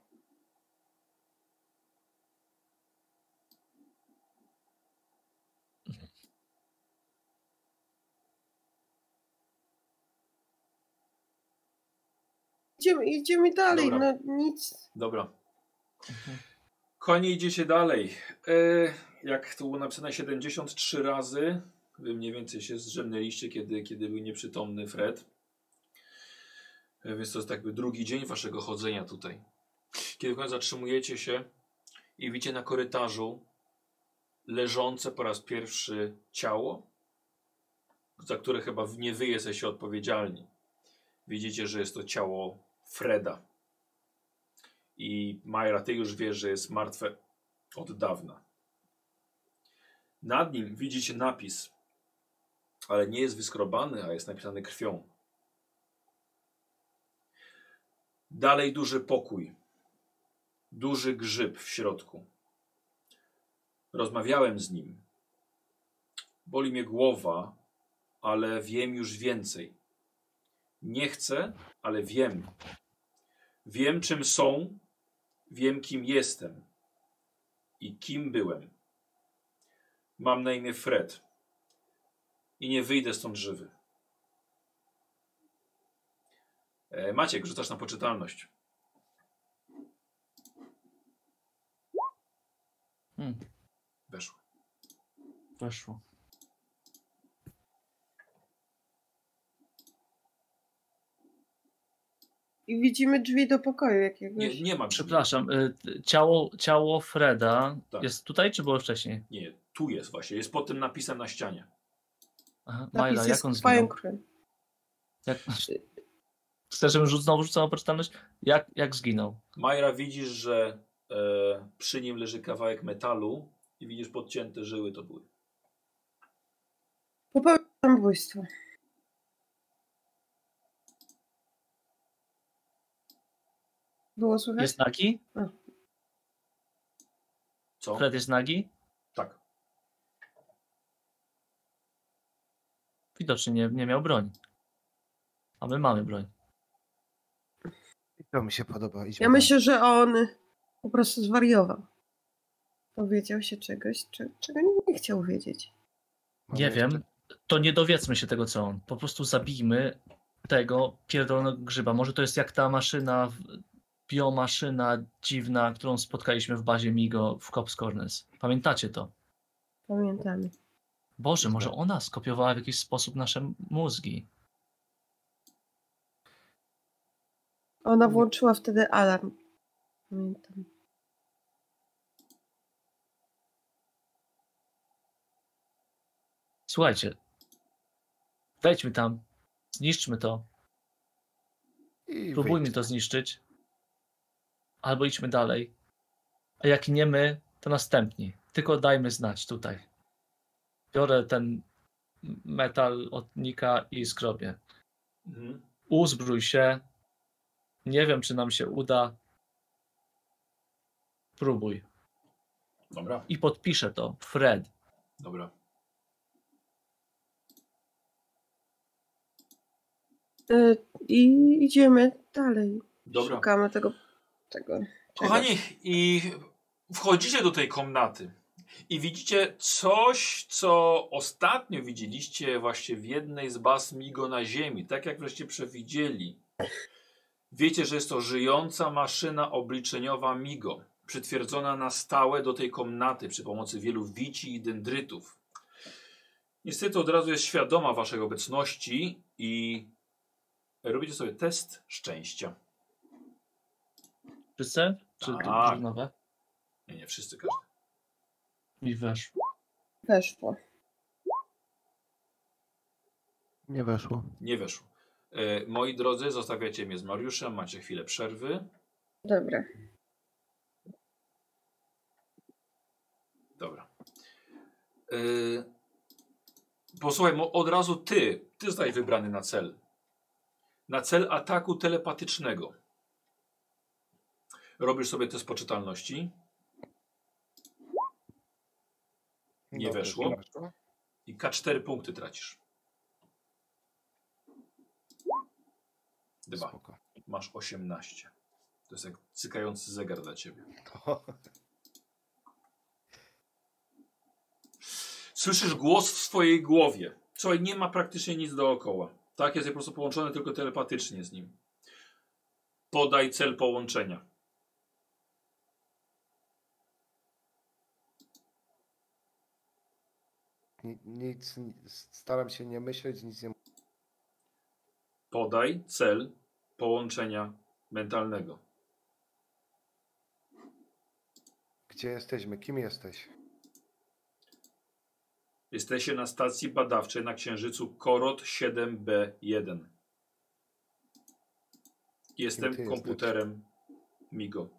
Idziemy, idziemy dalej, Dobra. no nic. Dobra. Mhm. Konie idziecie dalej. E, jak to było napisane 73 razy, wy mniej więcej się zrzemnęliście, kiedy, kiedy był nieprzytomny Fred. E, więc to jest jakby drugi dzień waszego chodzenia tutaj. Kiedy w końcu zatrzymujecie się i widzicie na korytarzu leżące po raz pierwszy ciało, za które chyba nie wy jesteście odpowiedzialni. Widzicie, że jest to ciało Freda. I Majra, ty już wiesz, że jest martwe od dawna. Nad nim widzicie napis, ale nie jest wyskrobany, a jest napisany krwią. Dalej duży pokój. Duży grzyb w środku. Rozmawiałem z nim. Boli mnie głowa, ale wiem już więcej. Nie chcę, ale wiem. Wiem, czym są, wiem, kim jestem i kim byłem. Mam na imię Fred i nie wyjdę stąd żywy. E, Maciek, rzucasz na poczytalność. Hmm, Weszło. weszło. I widzimy drzwi do pokoju jakiegoś. Nie, nie ma drzwi. Przepraszam, y, ciało, ciało Freda Tak. jest tutaj, czy było wcześniej? Nie, tu jest właśnie. Jest pod tym napisem na ścianie. Aha, Majla, jak on zginął? Jak... Chcesz, żebym rzuc- znowu rzucał poczytalność? Jak, jak zginął? Majra, widzisz, że e, przy nim leży kawałek metalu i widzisz podcięte żyły to były. Popełnił samobójstwo. Było słychać? Jest nagi? Co? Fred jest nagi? Tak. Widocznie nie, nie miał broni. A my mamy broń. I to mi się podoba. Idźmy Ja dalej. myślę, że on po prostu zwariował. Dowiedział się czegoś, cze- czego nie chciał wiedzieć. Mamy Nie jeszcze- wiem. To nie dowiedzmy się tego, co on. Po prostu zabijmy tego pierdolonego grzyba. Może to jest jak ta maszyna, w- biomaszyna dziwna, którą spotkaliśmy w bazie Migo w Cops Corners. Pamiętacie to? Pamiętamy. Boże, może ona skopiowała w jakiś sposób nasze mózgi. Ona włączyła wtedy alarm. Pamiętam. Słuchajcie, wejdźmy tam, zniszczmy to, I próbujmy wyjdźmy. to zniszczyć, albo idźmy dalej. A jak nie my, to następni. Tylko dajmy znać tutaj. Biorę ten metal od Nika i skrobię. Mhm. Uzbrój się. Nie wiem, czy nam się uda. Próbuj. Dobra, I podpiszę to. Fred. dobra. E, I idziemy dalej. Dobra. Szukamy tego. Tego Kochani, czegoś. i wchodzicie do tej komnaty i widzicie coś, co ostatnio widzieliście właśnie w jednej z baz Migo na ziemi, tak jak wreszcie przewidzieli. Wiecie, że jest to żyjąca maszyna obliczeniowa Migo, przytwierdzona na stałe do tej komnaty przy pomocy wielu wici i dendrytów. Niestety od razu jest świadoma waszej obecności i robicie sobie test szczęścia. Wszyscy? Czy Tak. to nowe? Nie, nie, wszyscy każdy. Mi weszło. Weszło. Nie weszło. Nie weszło. E, moi drodzy, zostawiacie mnie z Mariuszem, macie chwilę przerwy. Dobra. Dobra. E, posłuchaj, mo- od razu ty, ty zostajesz wybrany na cel. Na cel ataku telepatycznego. Robisz sobie test poczytalności Nie weszło. i K4 punkty tracisz. Dwa. Spoko. Masz 18. To jest jak cykający zegar dla ciebie. Słyszysz głos w swojej głowie. Słuchaj, nie ma praktycznie nic dookoła. Tak, jest po prostu połączony tylko telepatycznie z nim. Podaj cel połączenia. Nic, ni- staram się nie myśleć, nic nie Podaj cel połączenia mentalnego. Gdzie jesteśmy? Kim jesteś? Jesteście na stacji badawczej na Księżycu Korot 7B1. Jestem komputerem MIGO.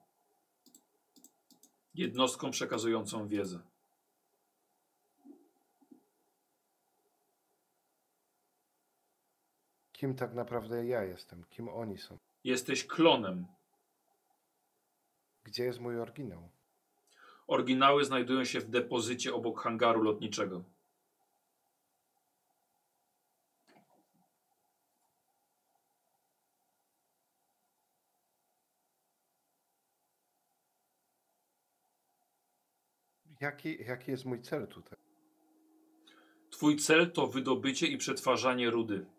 Jednostką przekazującą wiedzę. Kim tak naprawdę ja jestem? Kim oni są? Jesteś klonem. Gdzie jest mój oryginał? Oryginały znajdują się w depozycie obok hangaru lotniczego. Jaki, jaki jest mój cel tutaj? Twój cel to wydobycie i przetwarzanie rudy.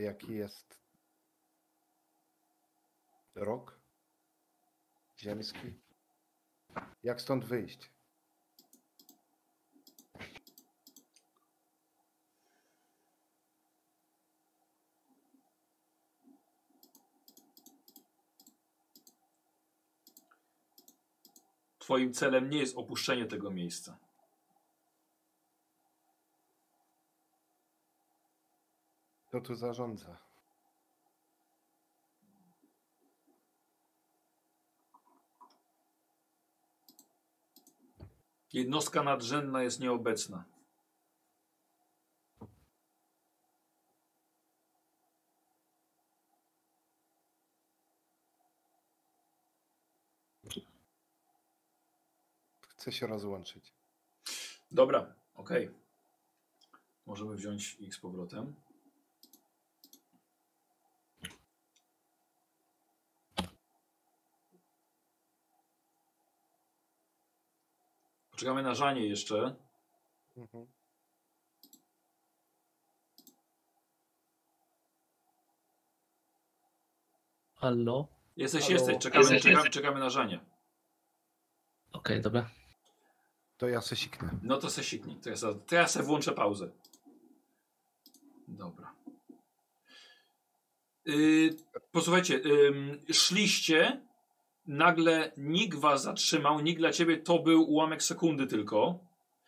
Jaki jest rok ziemski? Jak stąd wyjść? Twoim celem nie jest opuszczenie tego miejsca. Kto tu zarządza? Jednostka nadrzędna jest nieobecna. Chcę się rozłączyć. Dobra, okej. Możemy wziąć ich z powrotem. Poczekamy na Żanie jeszcze. Mhm. Hallo? Jesteś, Halo? jesteś. Czekamy, Jesteś, czekamy, jesteś. czekamy na Żanie. Okej, dobra. To ja se siknę. No to se siknij. To ja se, to ja se włączę pauzę. Dobra. Yy, posłuchajcie, ym, szliście, nagle nikt was zatrzymał, nikt dla ciebie to był ułamek sekundy tylko,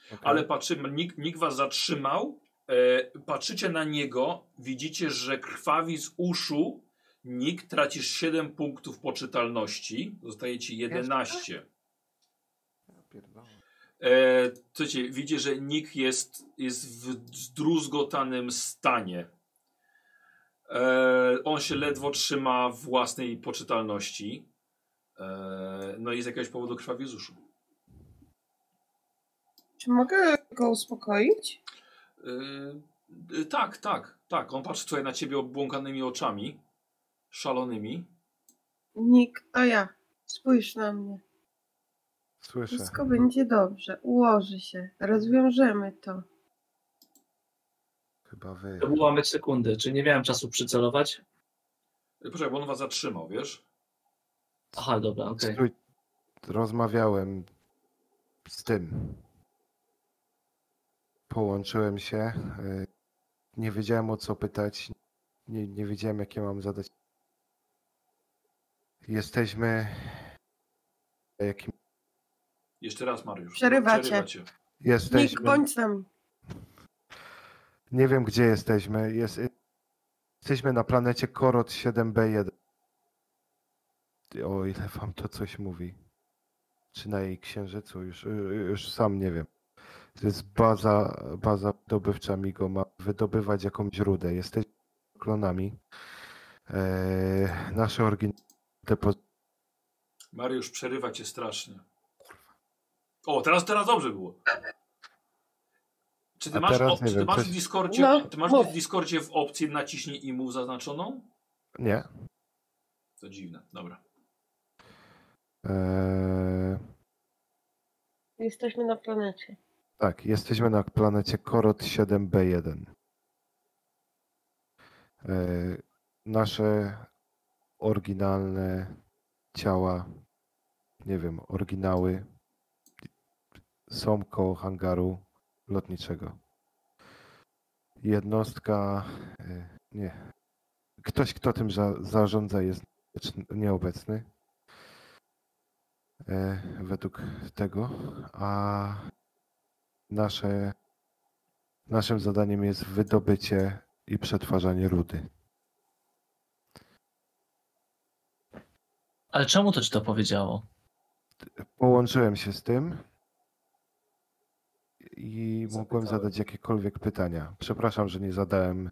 Okej. ale patrzymy, nikt, nikt was zatrzymał, e, patrzycie na niego, widzicie, że krwawi z uszu, nikt tracisz 7 punktów poczytalności, zostaje ci 11. Ja pierdolę. E, słuchajcie, widzicie, że Nick jest, jest w zdruzgotanym stanie. E, on się ledwo trzyma własnej poczytalności. E, no i z jakiegoś powodu krwawi z uszu. Czy mogę go uspokoić? E, e, tak, tak, tak. On patrzy tutaj na ciebie obłąkanymi oczami. Szalonymi. Nikt, to ja. Spójrz na mnie. Słyszę. Wszystko będzie dobrze. Ułoży się. Rozwiążemy to. Chyba wy. To był ułamek sekundy, czy nie miałem czasu przycelować? Poczekaj, bo on was zatrzymał, wiesz? Aha, dobra, okej. Stój. rozmawiałem z tym. Połączyłem się. y, Nie wiedziałem o co pytać. Nie, nie wiedziałem jakie mam zadać. Jesteśmy. Jakim... Jeszcze raz, Mariusz. Przerywacie. Przerywacie. Jesteśmy. bądź z nami. Nie wiem gdzie jesteśmy. Jest... Jesteśmy na planecie Korot 7B1. O ile wam to coś mówi. Czy na jej księżycu, już, już sam nie wiem. To jest baza, baza wydobywcza Migo, ma wydobywać jakąś rudę. Jesteśmy klonami. Eee, nasze oryginalne Mariusz, przerywa cię strasznie. O, teraz, teraz dobrze było. Czy ty A masz, czy ty wiem, masz coś- w Discordzie, No, ty masz mów. w Discordzie w opcji naciśnij i mów zaznaczoną? Nie. To dziwne, dobra. Eee, Jesteśmy na planecie. tak, jesteśmy na planecie Korot 7B1. Eee, nasze oryginalne ciała, nie wiem, oryginały są koło hangaru lotniczego. Jednostka, e, nie, ktoś, kto tym za, zarządza jest nieobecny. E, według tego, a nasze, naszym zadaniem jest wydobycie i przetwarzanie rudy. Ale czemu to ci to powiedziało? Połączyłem się z tym i mogłem Zapytałem. zadać jakiekolwiek pytania. Przepraszam, że nie zadałem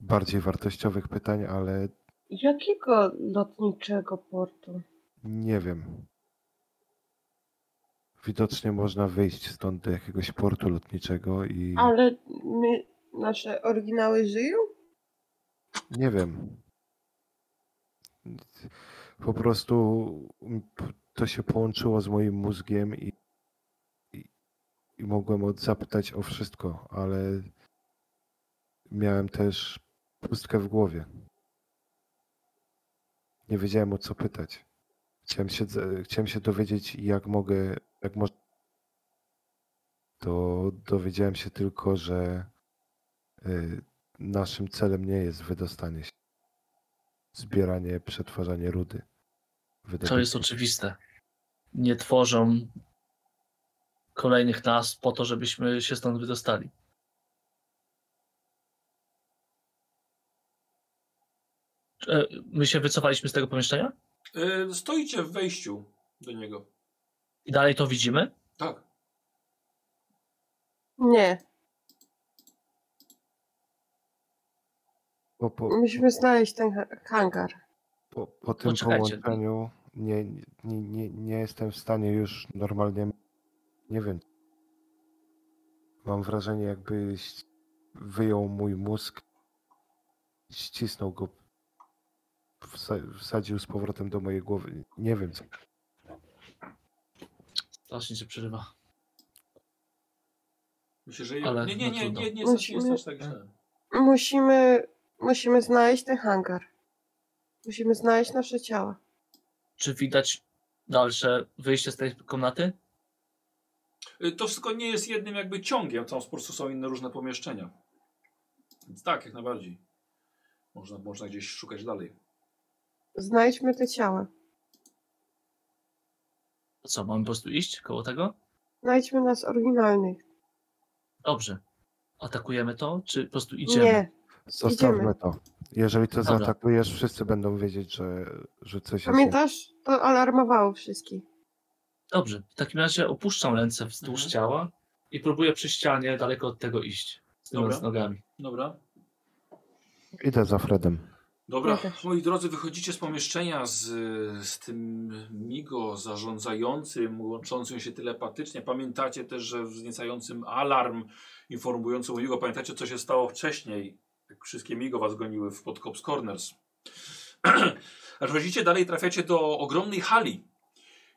bardziej wartościowych pytań, ale Jakiego lotniczego portu? Nie wiem. Widocznie można wyjść stąd do jakiegoś portu lotniczego i Ale my, nasze oryginały żyją? nie wiem. Po prostu to się połączyło z moim mózgiem i, i, i mogłem zapytać o wszystko, ale miałem też pustkę w głowie. Nie wiedziałem o co pytać. Chciałem się, chciałem się dowiedzieć, jak mogę, jak. To dowiedziałem się tylko, że y, naszym celem nie jest wydostanie się. Zbieranie, przetwarzanie rudy. To jest oczywiste. Nie tworzą kolejnych nas po to, żebyśmy się stąd wydostali. E, My się wycofaliśmy z tego pomieszczenia Yy, stoicie w wejściu do niego. i dalej to widzimy? Tak. Nie. Po, po, Musimy znaleźć ten ha- hangar. po, po tym Poczekajcie. połączeniu nie, nie, nie, nie jestem w stanie już normalnie. Nie wiem. Mam wrażenie, jakbyś wyjął mój mózg, ścisnął go, wsadził z powrotem do mojej głowy. Nie wiem co. Strasznie się przerywa. Myślę, że. Ale nie, nie, no nie, nie, nie, jest Musimy- tak źle. Musimy, musimy znaleźć ten hangar. Musimy znaleźć nasze ciała. Czy widać dalsze wyjście z tej komnaty? Y, To wszystko nie jest jednym jakby ciągiem, tam po prostu są inne różne pomieszczenia. Więc tak, jak najbardziej. Można, można gdzieś szukać dalej. Znajdźmy te ciała. To co, mamy po prostu iść koło tego? Znajdźmy nas oryginalnych. Dobrze. Atakujemy to, czy po prostu idziemy? Nie. Zostawmy Idziemy. to. Jeżeli to Dobra. zaatakujesz, wszyscy będą wiedzieć, że, że coś jest. nie- Pamiętasz? To alarmowało wszystkich. Dobrze. W takim razie opuszczam ręce wzdłuż Mhm. ciała i próbuję przy ścianie daleko od tego iść. Z Dobra. nogami. Dobra. Idę za Fredem. Dobra, moi drodzy, wychodzicie z pomieszczenia z, z tym Migo zarządzającym, łączącym się telepatycznie. Pamiętacie też, że wzniecającym alarm informujący o Migo. Pamiętacie, co się stało wcześniej, jak wszystkie Migo was goniły w pod Cops Corners. Aż chodzicie dalej, trafiacie do ogromnej hali,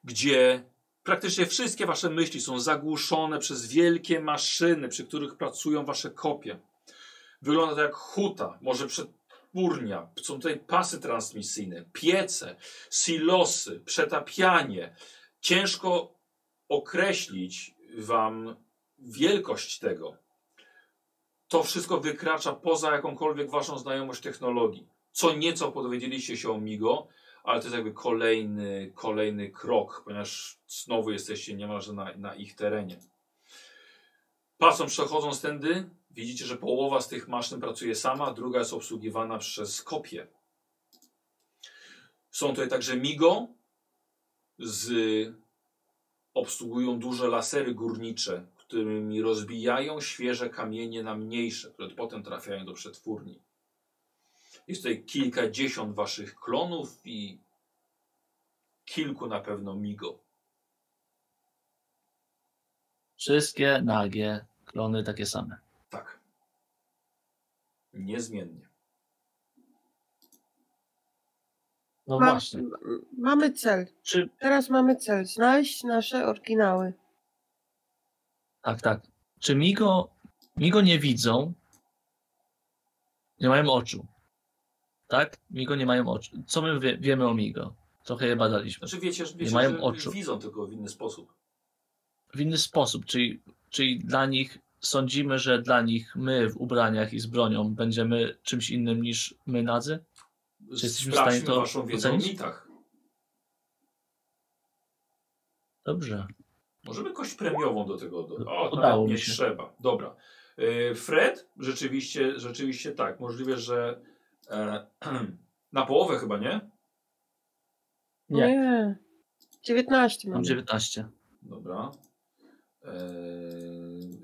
gdzie praktycznie wszystkie wasze myśli są zagłuszone przez wielkie maszyny, przy których pracują wasze kopie. Wygląda to jak huta, może przed przetwórnia, są tutaj pasy transmisyjne, piece, silosy, przetapianie. Ciężko określić wam wielkość tego. To wszystko wykracza poza jakąkolwiek waszą znajomość technologii. Co nieco dowiedzieliście się o Migo, ale to jest jakby kolejny, kolejny krok, ponieważ znowu jesteście niemalże na, na ich terenie. Pasem przechodząc tędy, widzicie, że połowa z tych maszyn pracuje sama, druga jest obsługiwana przez kopie. Są tutaj także Migo, z, obsługują duże lasery górnicze, którymi rozbijają świeże kamienie na mniejsze, które potem trafiają do przetwórni. Jest tutaj kilkadziesiąt waszych klonów i kilku na pewno Migo. Wszystkie nagie klony takie same. Niezmiennie. No Ma, właśnie. m- mamy cel. Czy, Teraz mamy cel. Znaleźć nasze oryginały. tak, tak. Czy Migo, Migo nie widzą? Nie mają oczu. Tak? Migo nie mają oczu. Co my wie, wiemy o Migo? Trochę je badaliśmy. Znaczy wiecie, że- wiecie mają że oczu. widzą tylko w inny sposób. W inny sposób, czyli, czyli dla nich sądzimy, że dla nich my w ubraniach i z bronią będziemy czymś innym niż my nadzy? Czy jesteśmy w stanie to waszą wiedzę ocenić? Dobrze. Możemy kość premiową do tego. Do... O, Udało nawet nie mi się. trzeba. Dobra. E, Fred, rzeczywiście, rzeczywiście tak. Możliwe, że e, na połowę chyba, nie? Nie, 19 mam mamy. 19. Dobra. E,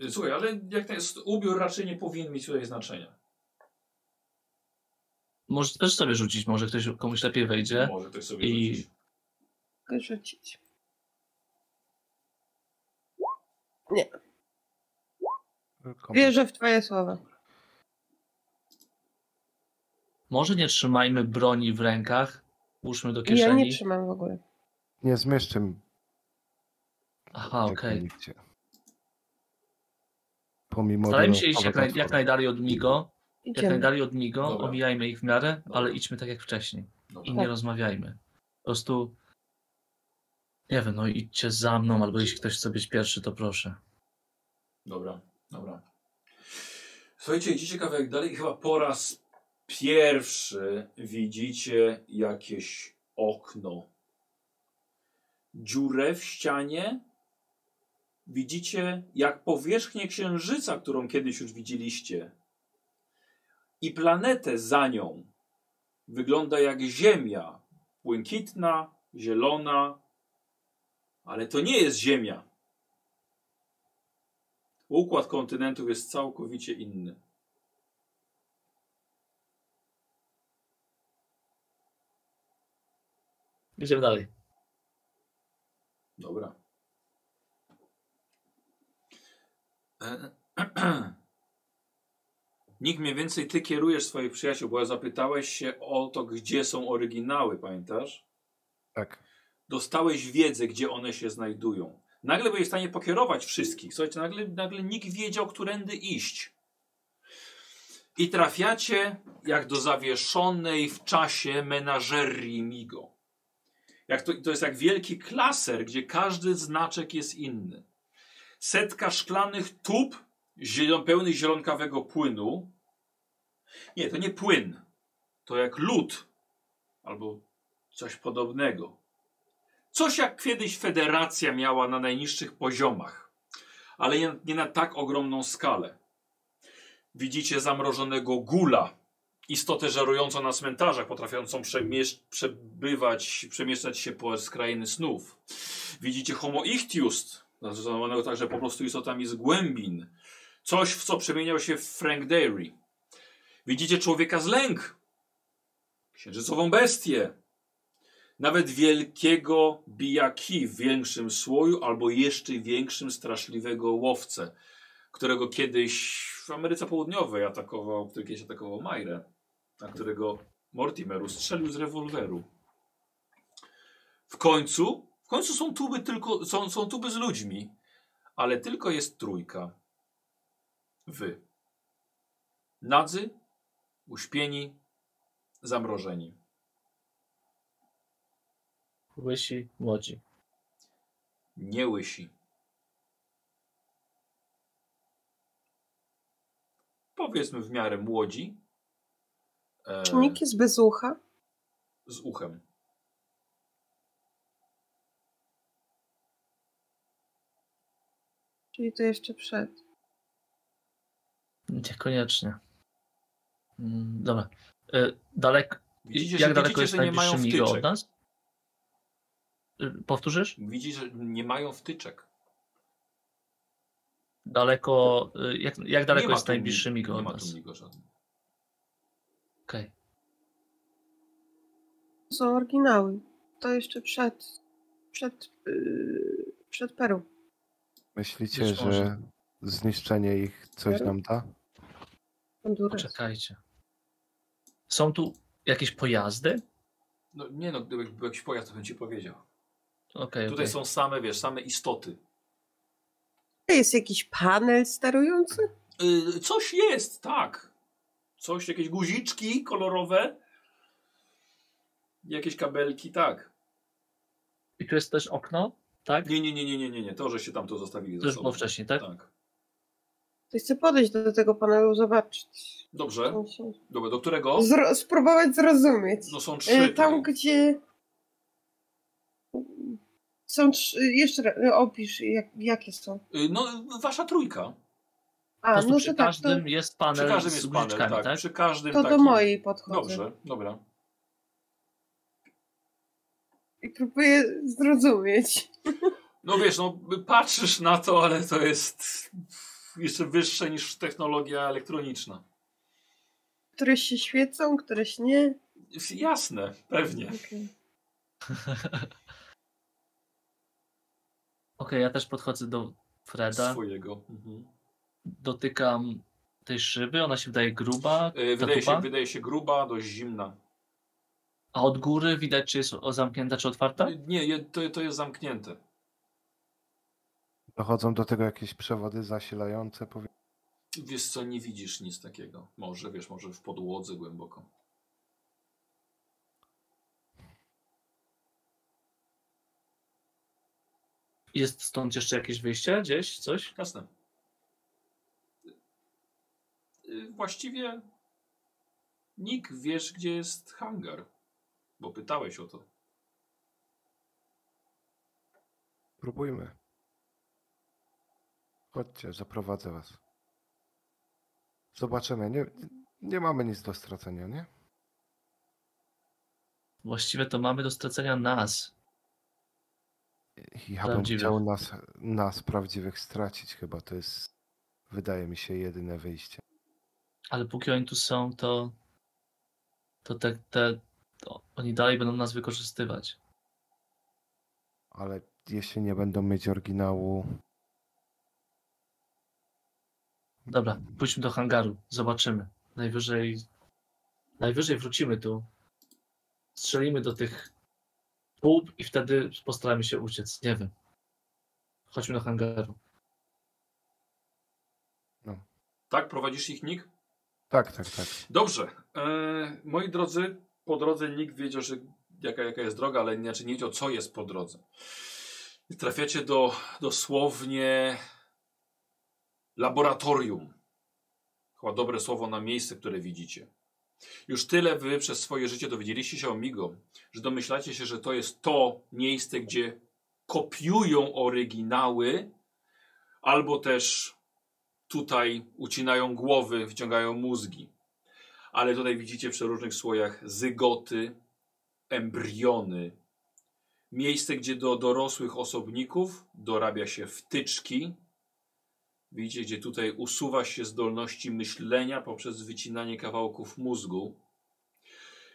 słuchaj, ale jak to jest, ubiór raczej nie powinien mieć tutaj znaczenia. Może też sobie rzucić, może ktoś komuś lepiej wejdzie. Może ktoś sobie I- rzucić. Mogę rzucić. Komu? Wierzę w twoje słowa. Może nie trzymajmy broni w rękach, łóżmy do Ja kieszeni. nie trzymam w ogóle. Nie zmieszczę Aha, okej. nigdzie. Pomimo Starajmy się iść jak, naj, jak najdalej od Migo. Jak Idziemy. najdalej od Migo, Dobra. omijajmy ich w miarę, Dobra. ale idźmy tak jak wcześniej. Dobra. I Tak. nie rozmawiajmy. Po prostu, nie wiem, no idźcie za mną, albo jeśli ktoś chce być pierwszy, to proszę. Dobra, dobra. Słuchajcie, idziecie kawałek dalej chyba po raz pierwszy widzicie jakieś okno. Dziurę w ścianie. Widzicie jak powierzchnię księżyca, którą kiedyś już widzieliście. I planetę za nią. Wygląda jak Ziemia. Błękitna, zielona. Ale to nie jest Ziemia. Układ kontynentów jest całkowicie inny. Idziemy dalej. Dobra. E, Nikt mniej więcej ty kierujesz swoich przyjaciół, bo zapytałeś się o to, gdzie są oryginały, pamiętasz? Tak. Dostałeś wiedzę, gdzie one się znajdują. Nagle byłeś w stanie pokierować wszystkich. Słuchajcie, nagle, nagle nikt wiedział, którędy iść. I trafiacie jak do zawieszonej w czasie menażerii Migo. Jak to, to jest jak wielki klaser, gdzie każdy znaczek jest inny. Setka szklanych tub zielon, pełnych zielonkawego płynu. Nie, to nie płyn. To jak lód. Albo coś podobnego. Coś jak kiedyś federacja miała na najniższych poziomach, ale nie, nie na tak ogromną skalę. Widzicie zamrożonego gula, istotę żerującą na cmentarzach, potrafiącą przebywać, przemieszczać się po skrainy snów. Widzicie Homo ichtius, nazywanego także po prostu istotami z głębin. Coś, w co przemieniał się Frank Dairy. Widzicie człowieka z lęk, księżycową bestię, nawet wielkiego bijaki w większym słoju, albo jeszcze większym straszliwego łowcę, którego kiedyś w Ameryce Południowej atakował, który kiedyś atakował Majrę, na którego Mortimer ustrzelił z rewolweru. W końcu, w końcu są tuby tylko, są, są tuby z ludźmi, ale tylko jest trójka. Wy. Nadzy, uśpieni, zamrożeni. Łysi, młodzi. Nie łysi. Powiedzmy w miarę młodzi. E, Czy nikt jest bez ucha? z uchem. Czyli to jeszcze przed. Niekoniecznie. Mm, Dobra. E, Dalek, Widzicie, jak że, daleko widzicie, jest że nie mają najbliższy migo od wtyczek. nas? E, Powtórzysz? Widzicie, że nie mają wtyczek. Daleko, e, jak, jak daleko nie ma jest tu najbliższy mig- migo Nie od ma nas? tu migo żadnego. Okej. To są oryginały. To jeszcze przed. przed. Yy, przed Peru. Myślicie, Być że może. zniszczenie ich coś nam da? Honduras. Poczekajcie. Są tu jakieś pojazdy? No nie no, gdyby był jakiś pojazd, to bym ci powiedział. Okej, Tutaj okej. są same, wiesz, same istoty. To jest jakiś panel sterujący? Y, coś jest, tak. Coś, jakieś guziczki kolorowe. Jakieś kabelki, tak. I tu jest też okno, tak? Nie, nie, nie, nie, nie, nie, nie. To, że się tam to zostawili To już sobą. było wcześniej, tak? Tak. To chcę podejść do tego panelu, zobaczyć. Dobrze. Tam Dobra, do którego? Zro- spróbować zrozumieć. No są E, trzy. Tam, tutaj. gdzie. Są trzy. Jeszcze raz, e, opisz, jak, jakie są. Y, No, wasza trójka. A, no przy to tak, to, każdym jest panel Przy każdym jest panel, tak. tak? Przy każdym to do mojej podchodzę. Dobrze, dobra. I próbuję zrozumieć. No wiesz, no patrzysz na to, ale to jest jeszcze wyższe niż technologia elektroniczna. Któreś się świecą, któreś nie. Jest Jasne, pewnie. Okej. Okej, ja też podchodzę do Freda, Swojego. Mhm. dotykam tej szyby, ona się wydaje gruba, Y, ta Wydaje się, wydaje się gruba, dość zimna. A od góry widać, czy jest o- zamknięta, czy otwarta? Nie, je- to, to jest zamknięte. Dochodzą do tego jakieś przewody zasilające, powie... Wiesz co, nie widzisz nic takiego. Może, wiesz, może w podłodze głęboko. Jest stąd jeszcze jakieś wyjście gdzieś, coś? Jasne. Y, Właściwie Nick, wiesz, gdzie jest hangar? Bo pytałeś o to. Próbujmy. Chodźcie, zaprowadzę was. Zobaczymy. Nie, nie mamy nic do stracenia, nie? Właściwie to mamy do stracenia nas. Ja bym chciał nas, nas prawdziwych stracić chyba. To jest, wydaje mi się, jedyne wyjście. Ale póki oni tu są, to to te, te to oni dalej będą nas wykorzystywać. Ale jeśli nie będą mieć oryginału, Dobra, pójdźmy do hangaru, zobaczymy. Najwyżej najwyżej wrócimy tu. Strzelimy do tych tub i wtedy postaramy się uciec. Nie wiem. Chodźmy do hangaru. Tak, prowadzisz ich Nick? tak, tak, tak. Dobrze. E, moi drodzy, po drodze nikt wiedział, że jaka, jaka jest droga, ale inaczej nie wiedział, co jest po drodze. Trafiacie do dosłownie laboratorium. Chyba dobre słowo na miejsce, które widzicie. Już tyle wy przez swoje życie dowiedzieliście się o Migo, że domyślacie się, że to jest to miejsce, gdzie kopiują oryginały, albo też tutaj ucinają głowy, wciągają mózgi. Ale tutaj widzicie przy różnych słojach zygoty, embriony. Miejsce, gdzie do dorosłych osobników dorabia się wtyczki. Widzicie, gdzie tutaj usuwa się zdolności myślenia poprzez wycinanie kawałków mózgu.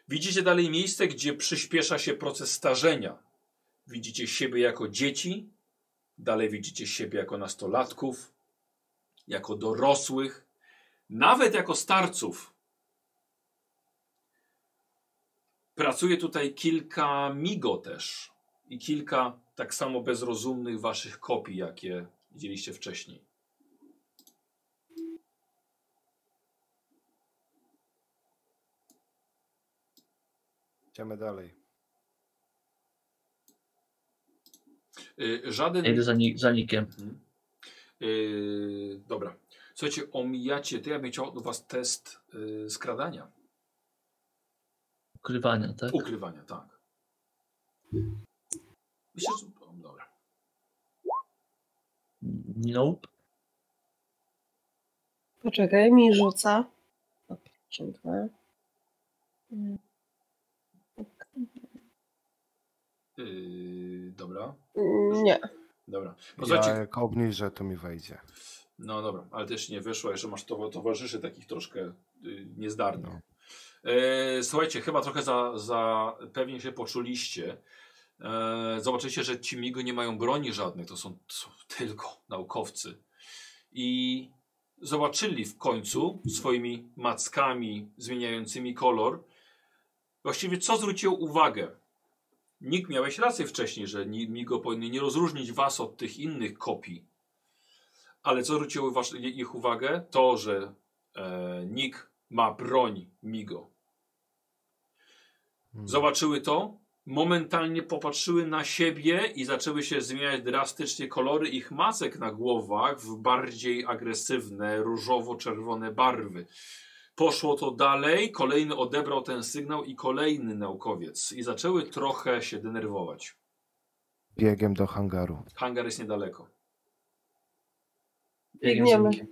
Widzicie dalej miejsce, gdzie przyspiesza się proces starzenia. Widzicie siebie jako dzieci, dalej widzicie siebie jako nastolatków, jako dorosłych, nawet jako starców. Pracuje tutaj kilka migo też i kilka tak samo bezrozumnych waszych kopii, jakie widzieliście wcześniej. Idziemy dalej. Y, żaden... Idę za, ni za nikiem. Yy, dobra. Słuchajcie, omijacie, to ja bym chciał od was test yy, skradania. Ukrywania, tak? Ukrywania, tak. Myślę, że... Dobra. Nope. Poczekaj, mi rzuca. O, 52. Yy, dobra, mm, Nie. dobra. Ja Słuchajcie, jak obniżę, to mi wejdzie. no dobra, ale też nie wyszło, jeszcze masz to, towarzyszy takich troszkę yy, niezdarnych. No. E, słuchajcie, chyba trochę za, za pewnie się poczuliście. E, zobaczycie, że ci migo nie mają broni żadnych, to są, tylko naukowcy. I zobaczyli w końcu swoimi mackami zmieniającymi kolor. Właściwie co zwróciło uwagę? Nikt miałeś rację wcześniej, że migo powinny nie rozróżnić was od tych innych kopii. Ale co zwróciło ich uwagę? To, że e, Nick ma broń Migo. Hmm. Zobaczyły to, momentalnie popatrzyły na siebie i zaczęły się zmieniać drastycznie kolory ich masek na głowach w bardziej agresywne, różowo-czerwone barwy. Poszło to dalej, kolejny odebrał ten sygnał i kolejny naukowiec. I zaczęły trochę się denerwować. Biegiem do hangaru. Hangar jest niedaleko. Biegiem Biegniemy.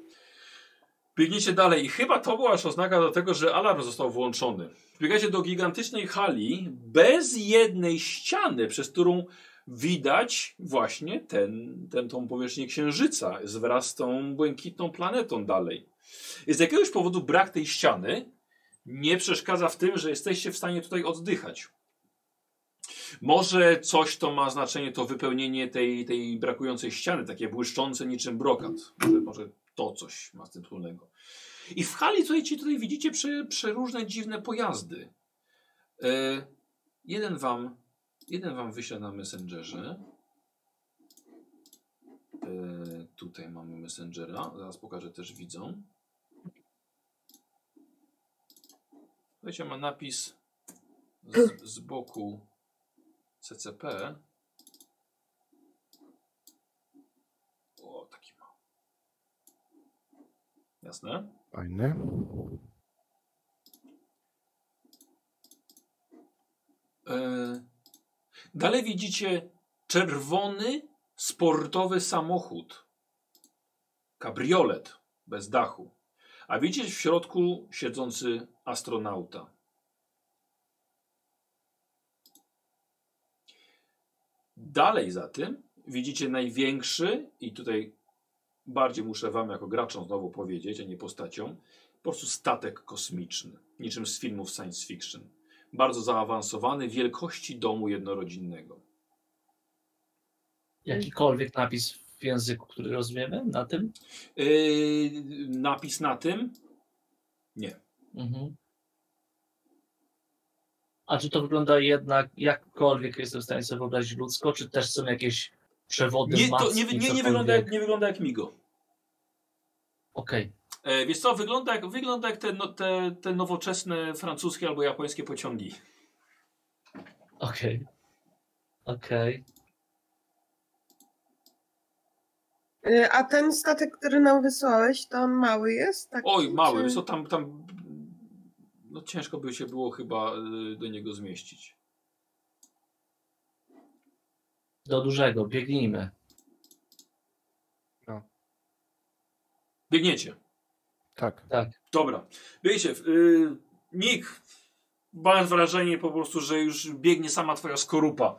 Biegniecie dalej i chyba to była już oznaka do tego, że alarm został włączony. Biegacie do gigantycznej hali bez jednej ściany, przez którą widać właśnie ten, ten, tą powierzchnię księżyca wraz z tą błękitną planetą dalej. I z jakiegoś powodu brak tej ściany nie przeszkadza w tym, że jesteście w stanie tutaj oddychać. Może coś to ma znaczenie, to wypełnienie tej, tej brakującej ściany, takie błyszczące niczym brokat. Może, może to coś ma z tym wspólnego. I w hali tutaj, ci tutaj widzicie prze, przeróżne dziwne pojazdy. E, jeden wam jeden wam wyśle na Messengerze. E, tutaj mamy Messengera. Zaraz pokażę też widzą. Słuchajcie, ma napis z, z boku CCP. O, taki ma. Jasne? Fajny. E, dalej widzicie czerwony sportowy samochód. Kabriolet bez dachu. A widzicie w środku siedzący astronauta. Dalej za tym widzicie największy, i tutaj bardziej muszę wam jako graczom znowu powiedzieć, a nie postacią, po prostu statek kosmiczny, niczym z filmów science fiction. Bardzo zaawansowany, wielkości domu jednorodzinnego. Jakikolwiek napis w języku, który rozumiemy na tym? Yy, napis na tym? Nie. Mhm. A czy to wygląda jednak jakkolwiek jestem w stanie sobie wyobrazić ludzko, czy też są jakieś przewody, Nie, to nie, nie, nie, wygląda jak, nie wygląda jak Migo. Okej, E, wiesz co, wygląda jak, wygląda jak te, no, te, te nowoczesne francuskie albo japońskie pociągi. okej, okej. Y, A ten statek, który nam wysłałeś, to on mały jest? Taki, Oj, mały, czy- co, tam, tam no ciężko by się było chyba y, do niego zmieścić. Do dużego, biegnijmy. Biegniecie. Tak. Tak. Dobra. Wiecie, yy, Nick, mam wrażenie po prostu, że już biegnie sama twoja skorupa.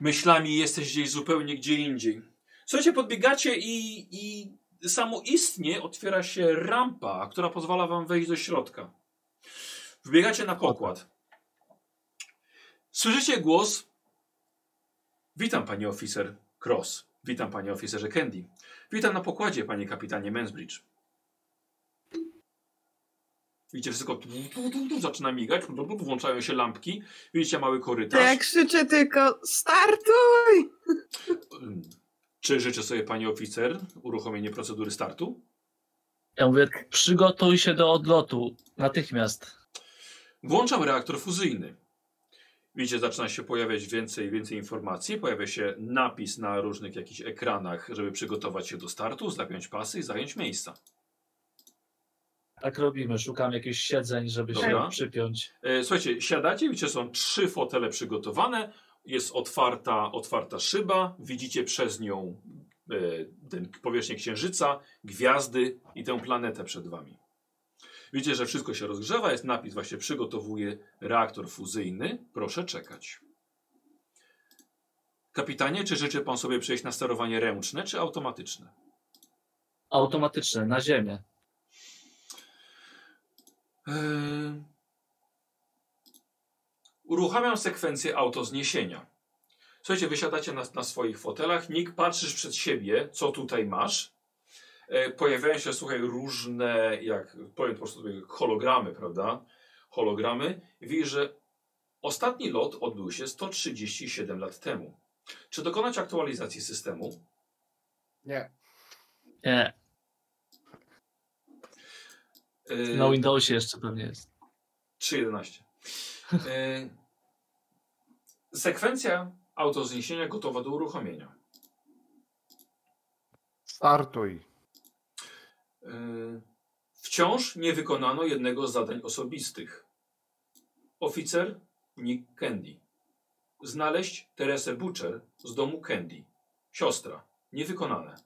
Myślami jesteś gdzieś zupełnie gdzie indziej. Słuchajcie, podbiegacie i, i samoistnie otwiera się rampa, która pozwala wam wejść do środka. Wbiegacie na pokład. Słyszycie głos. Witam, panie oficer Cross. Witam, panie oficerze Candy. Witam na pokładzie, panie kapitanie Mansbridge. Widzicie, wszystko tu, tu, tu, tu, zaczyna migać, włączają się lampki. Widzicie mały To korytarz. ja krzyczę tylko startuj! Czy życzy sobie pani oficer uruchomienie procedury startu? Ja mówię, przygotuj się do odlotu natychmiast. Włączam reaktor fuzyjny. Widzicie, zaczyna się pojawiać więcej i więcej informacji. Pojawia się napis na różnych jakichś ekranach, żeby przygotować się do startu, zapiąć pasy i zająć miejsca. Tak robimy, szukam jakichś siedzeń, żeby Dobra. się przypiąć. E, Słuchajcie, siadacie, widzicie, są trzy fotele przygotowane. Jest otwarta, otwarta szyba. Widzicie przez nią e, ten powierzchnię księżyca, gwiazdy i tę planetę przed wami. Widzicie, że wszystko się rozgrzewa. Jest napis, właśnie przygotowuje reaktor fuzyjny. Proszę czekać. Kapitanie, czy życzy pan sobie przejść na sterowanie ręczne czy automatyczne? Automatyczne, na ziemię. Eee, Uruchamiam sekwencję autozniesienia. Słuchajcie, wysiadacie na, na swoich fotelach. Nick, patrzysz przed siebie, co tutaj masz. E, pojawiają się, słuchaj, różne, jak powiem po prostu sobie, hologramy, prawda? Hologramy. Widzisz, że ostatni lot odbył się 137 lat temu. Czy dokonać aktualizacji systemu? Nie. Nie, E, na Windowsie jeszcze pewnie jest. 3.11. E, sekwencja autozniesienia gotowa do uruchomienia. Startuj. E, wciąż nie wykonano jednego z zadań osobistych. Oficer Nick Candy. Znaleźć Teresę Butcher z domu Candy. Siostra. Niewykonane.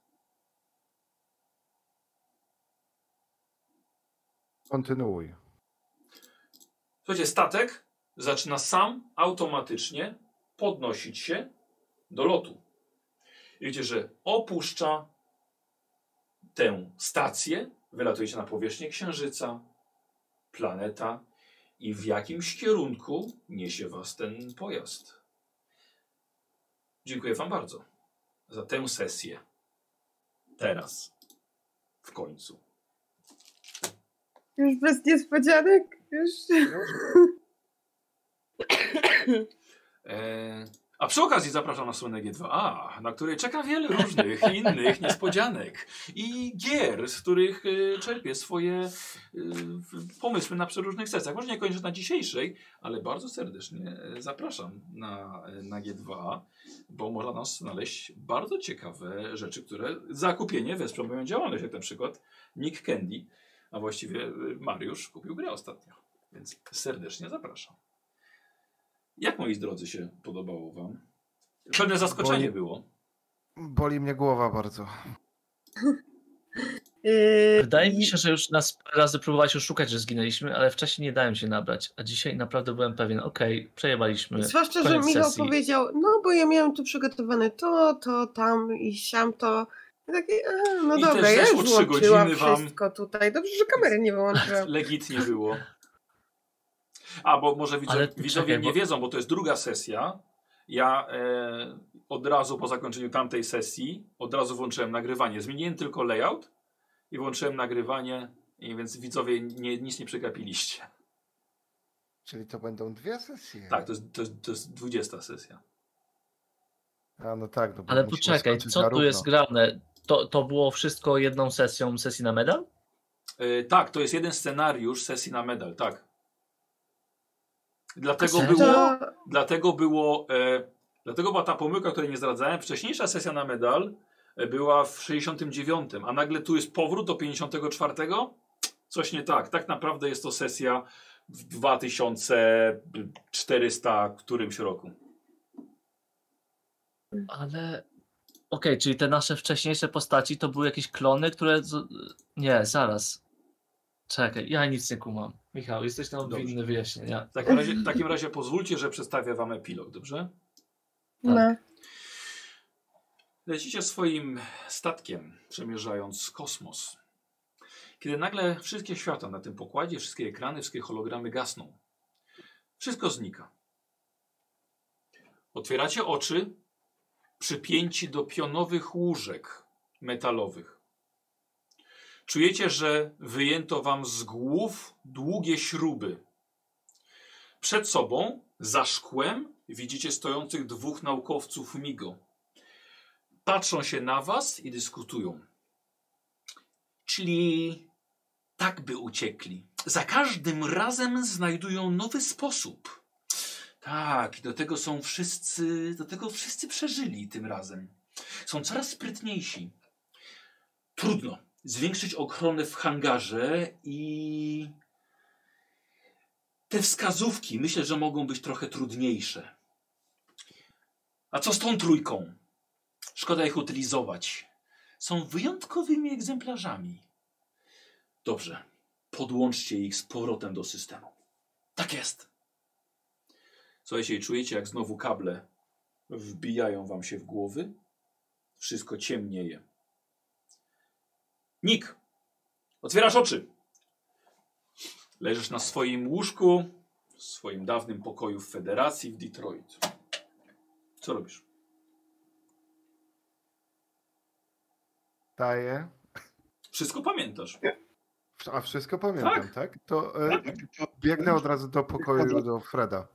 Kontynuuj. Słuchajcie, statek zaczyna sam automatycznie podnosić się do lotu. I widzicie, że opuszcza tę stację, wylatujecie na powierzchnię Księżyca, planeta i w jakimś kierunku niesie was ten pojazd. Dziękuję wam bardzo za tę sesję. Teraz. W końcu. Już bez niespodzianek? Już. E, a przy okazji zapraszam na stronę G2A, na której czeka wiele różnych innych niespodzianek i gier, z których e, czerpię swoje w- pomysły na przeróżnych sesjach. Może niekoniecznie na dzisiejszej, ale bardzo serdecznie e, zapraszam na, na G2A, bo można nas znaleźć bardzo ciekawe rzeczy, które za kupienie wesprą moją działalność, jak na przykład Nick Candy, a właściwie Mariusz kupił grę ostatnio, więc serdecznie zapraszam. Jak moi drodzy się podobało wam? Pewne zaskoczenie Boli- było. Boli mnie głowa bardzo. Yy, Wydaje mi się, że już nas parę razy próbowałeś oszukać, że zginęliśmy, ale wcześniej nie dałem się nabrać. A dzisiaj naprawdę byłem pewien, okej, przejebaliśmy. Zwłaszcza, że Michał sesji. powiedział, no bo ja miałem tu przygotowane to, to, tam i siam to. I takie, a, no I dobra, ja już trzy włączyłam godziny wam. wszystko tutaj. Dobrze, że kamery nie wyłączyłam. Legitnie było. A, bo może widzowie, Ale widzowie czekaj, nie bo- wiedzą, bo to jest druga sesja. Ja e, od razu po zakończeniu tamtej sesji, od razu włączyłem nagrywanie. Zmieniłem tylko layout i włączyłem nagrywanie, i więc widzowie nie, nic nie przegapiliście. Czyli to będą dwie sesje. Tak, to jest, to jest, to jest 20 sesja. A no tak, no Ale poczekaj, co tu jest grane? To, to było wszystko jedną sesją sesji na medal? E, tak, to jest jeden scenariusz sesji na medal, tak. Dlatego serio? było, dlatego było, e, dlatego była ta pomyłka, której nie zdradzałem. Wcześniejsza sesja na medal e, była w 69, a nagle tu jest powrót do 54. Coś nie tak. Tak naprawdę jest to sesja w 2400 którymś roku. Ale. Okej, czyli te nasze wcześniejsze postaci to były jakieś klony, które. Nie, zaraz. Czekaj, ja nic nie kumam. Michał, jesteś nam Dobrze. winny wyjaśnienia. W takim razie, w takim razie pozwólcie, że przedstawię wam epilog, dobrze? no. Lecicie swoim statkiem, przemierzając kosmos. Kiedy nagle wszystkie światła na tym pokładzie, wszystkie ekrany, wszystkie hologramy gasną. Wszystko znika. Otwieracie oczy, przypięci do pionowych łóżek metalowych. Czujecie, że wyjęto wam z głów długie śruby. Przed sobą, za szkłem, widzicie stojących dwóch naukowców MIGO patrzą się na was i dyskutują. Czyli tak by uciekli. Za każdym razem znajdują nowy sposób. Tak, do tego są wszyscy, do tego wszyscy przeżyli tym razem. Są coraz sprytniejsi. Trudno zwiększyć ochronę w hangarze i te wskazówki myślę, że mogą być trochę trudniejsze. A co z tą trójką? Szkoda ich utylizować. Są wyjątkowymi egzemplarzami. Dobrze, podłączcie ich z powrotem do systemu. Tak jest. Słuchajcie, i czujecie, jak znowu kable wbijają wam się w głowy. Wszystko ciemnieje. Nik, otwierasz oczy. Leżysz na swoim łóżku, w swoim dawnym pokoju w Federacji w Detroit. Co robisz? Daję. Wszystko pamiętasz. A wszystko pamiętam, Tak. tak? To e, biegnę od razu do pokoju do Freda.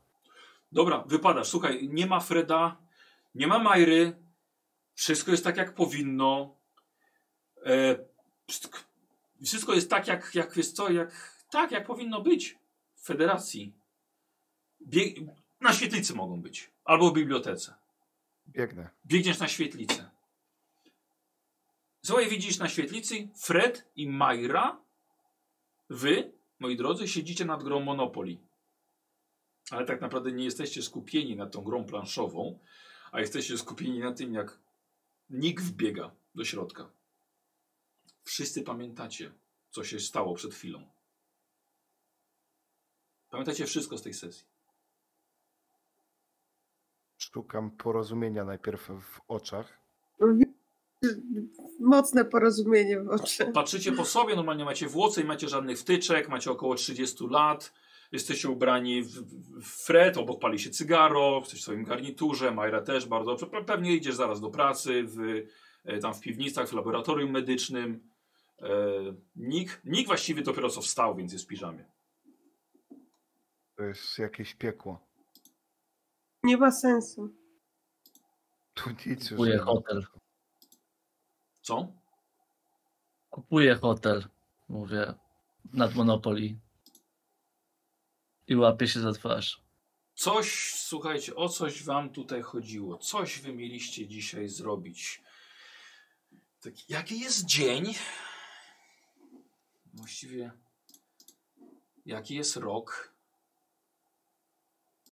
Dobra, wypadasz. Słuchaj, nie ma Freda, nie ma Majry. Wszystko jest tak, jak powinno. E, wszystko jest tak, jak, jak jest co, jak, tak, jak powinno być w federacji. Bie na świetlicy mogą być. Albo w bibliotece. Biegnę. Biegniesz na świetlicę. Słuchaj, widzisz na świetlicy Fred i Majra. Wy, moi drodzy, siedzicie nad grą Monopoly. Ale tak naprawdę nie jesteście skupieni nad tą grą planszową, a jesteście skupieni na tym, jak Nick wbiega do środka. Wszyscy pamiętacie, co się stało przed chwilą. Pamiętacie wszystko z tej sesji. Szukam porozumienia najpierw w oczach. Mocne porozumienie w oczy. Patrzycie po sobie, normalnie macie włosy, nie macie żadnych wtyczek, macie około 30 lat, jesteście ubrani w, w fret, obok pali się cygaro, jesteś w swoim garniturze, Majra też bardzo dobrze. Pe- Pewnie idziesz zaraz do pracy, w, e, tam w piwnicach, w laboratorium medycznym. E, Nick, Nick właściwie dopiero co wstał, więc jest w piżamie. To jest jakieś piekło. Nie ma sensu. Tu nic już Kupuję nie ma. hotel. Co? Kupuję hotel. Mówię. Nad Monopoly. I łapię się za twarz. Coś, słuchajcie, o coś wam tutaj chodziło. Coś wy mieliście dzisiaj zrobić. Tak, jaki jest dzień? Właściwie, jaki jest rok?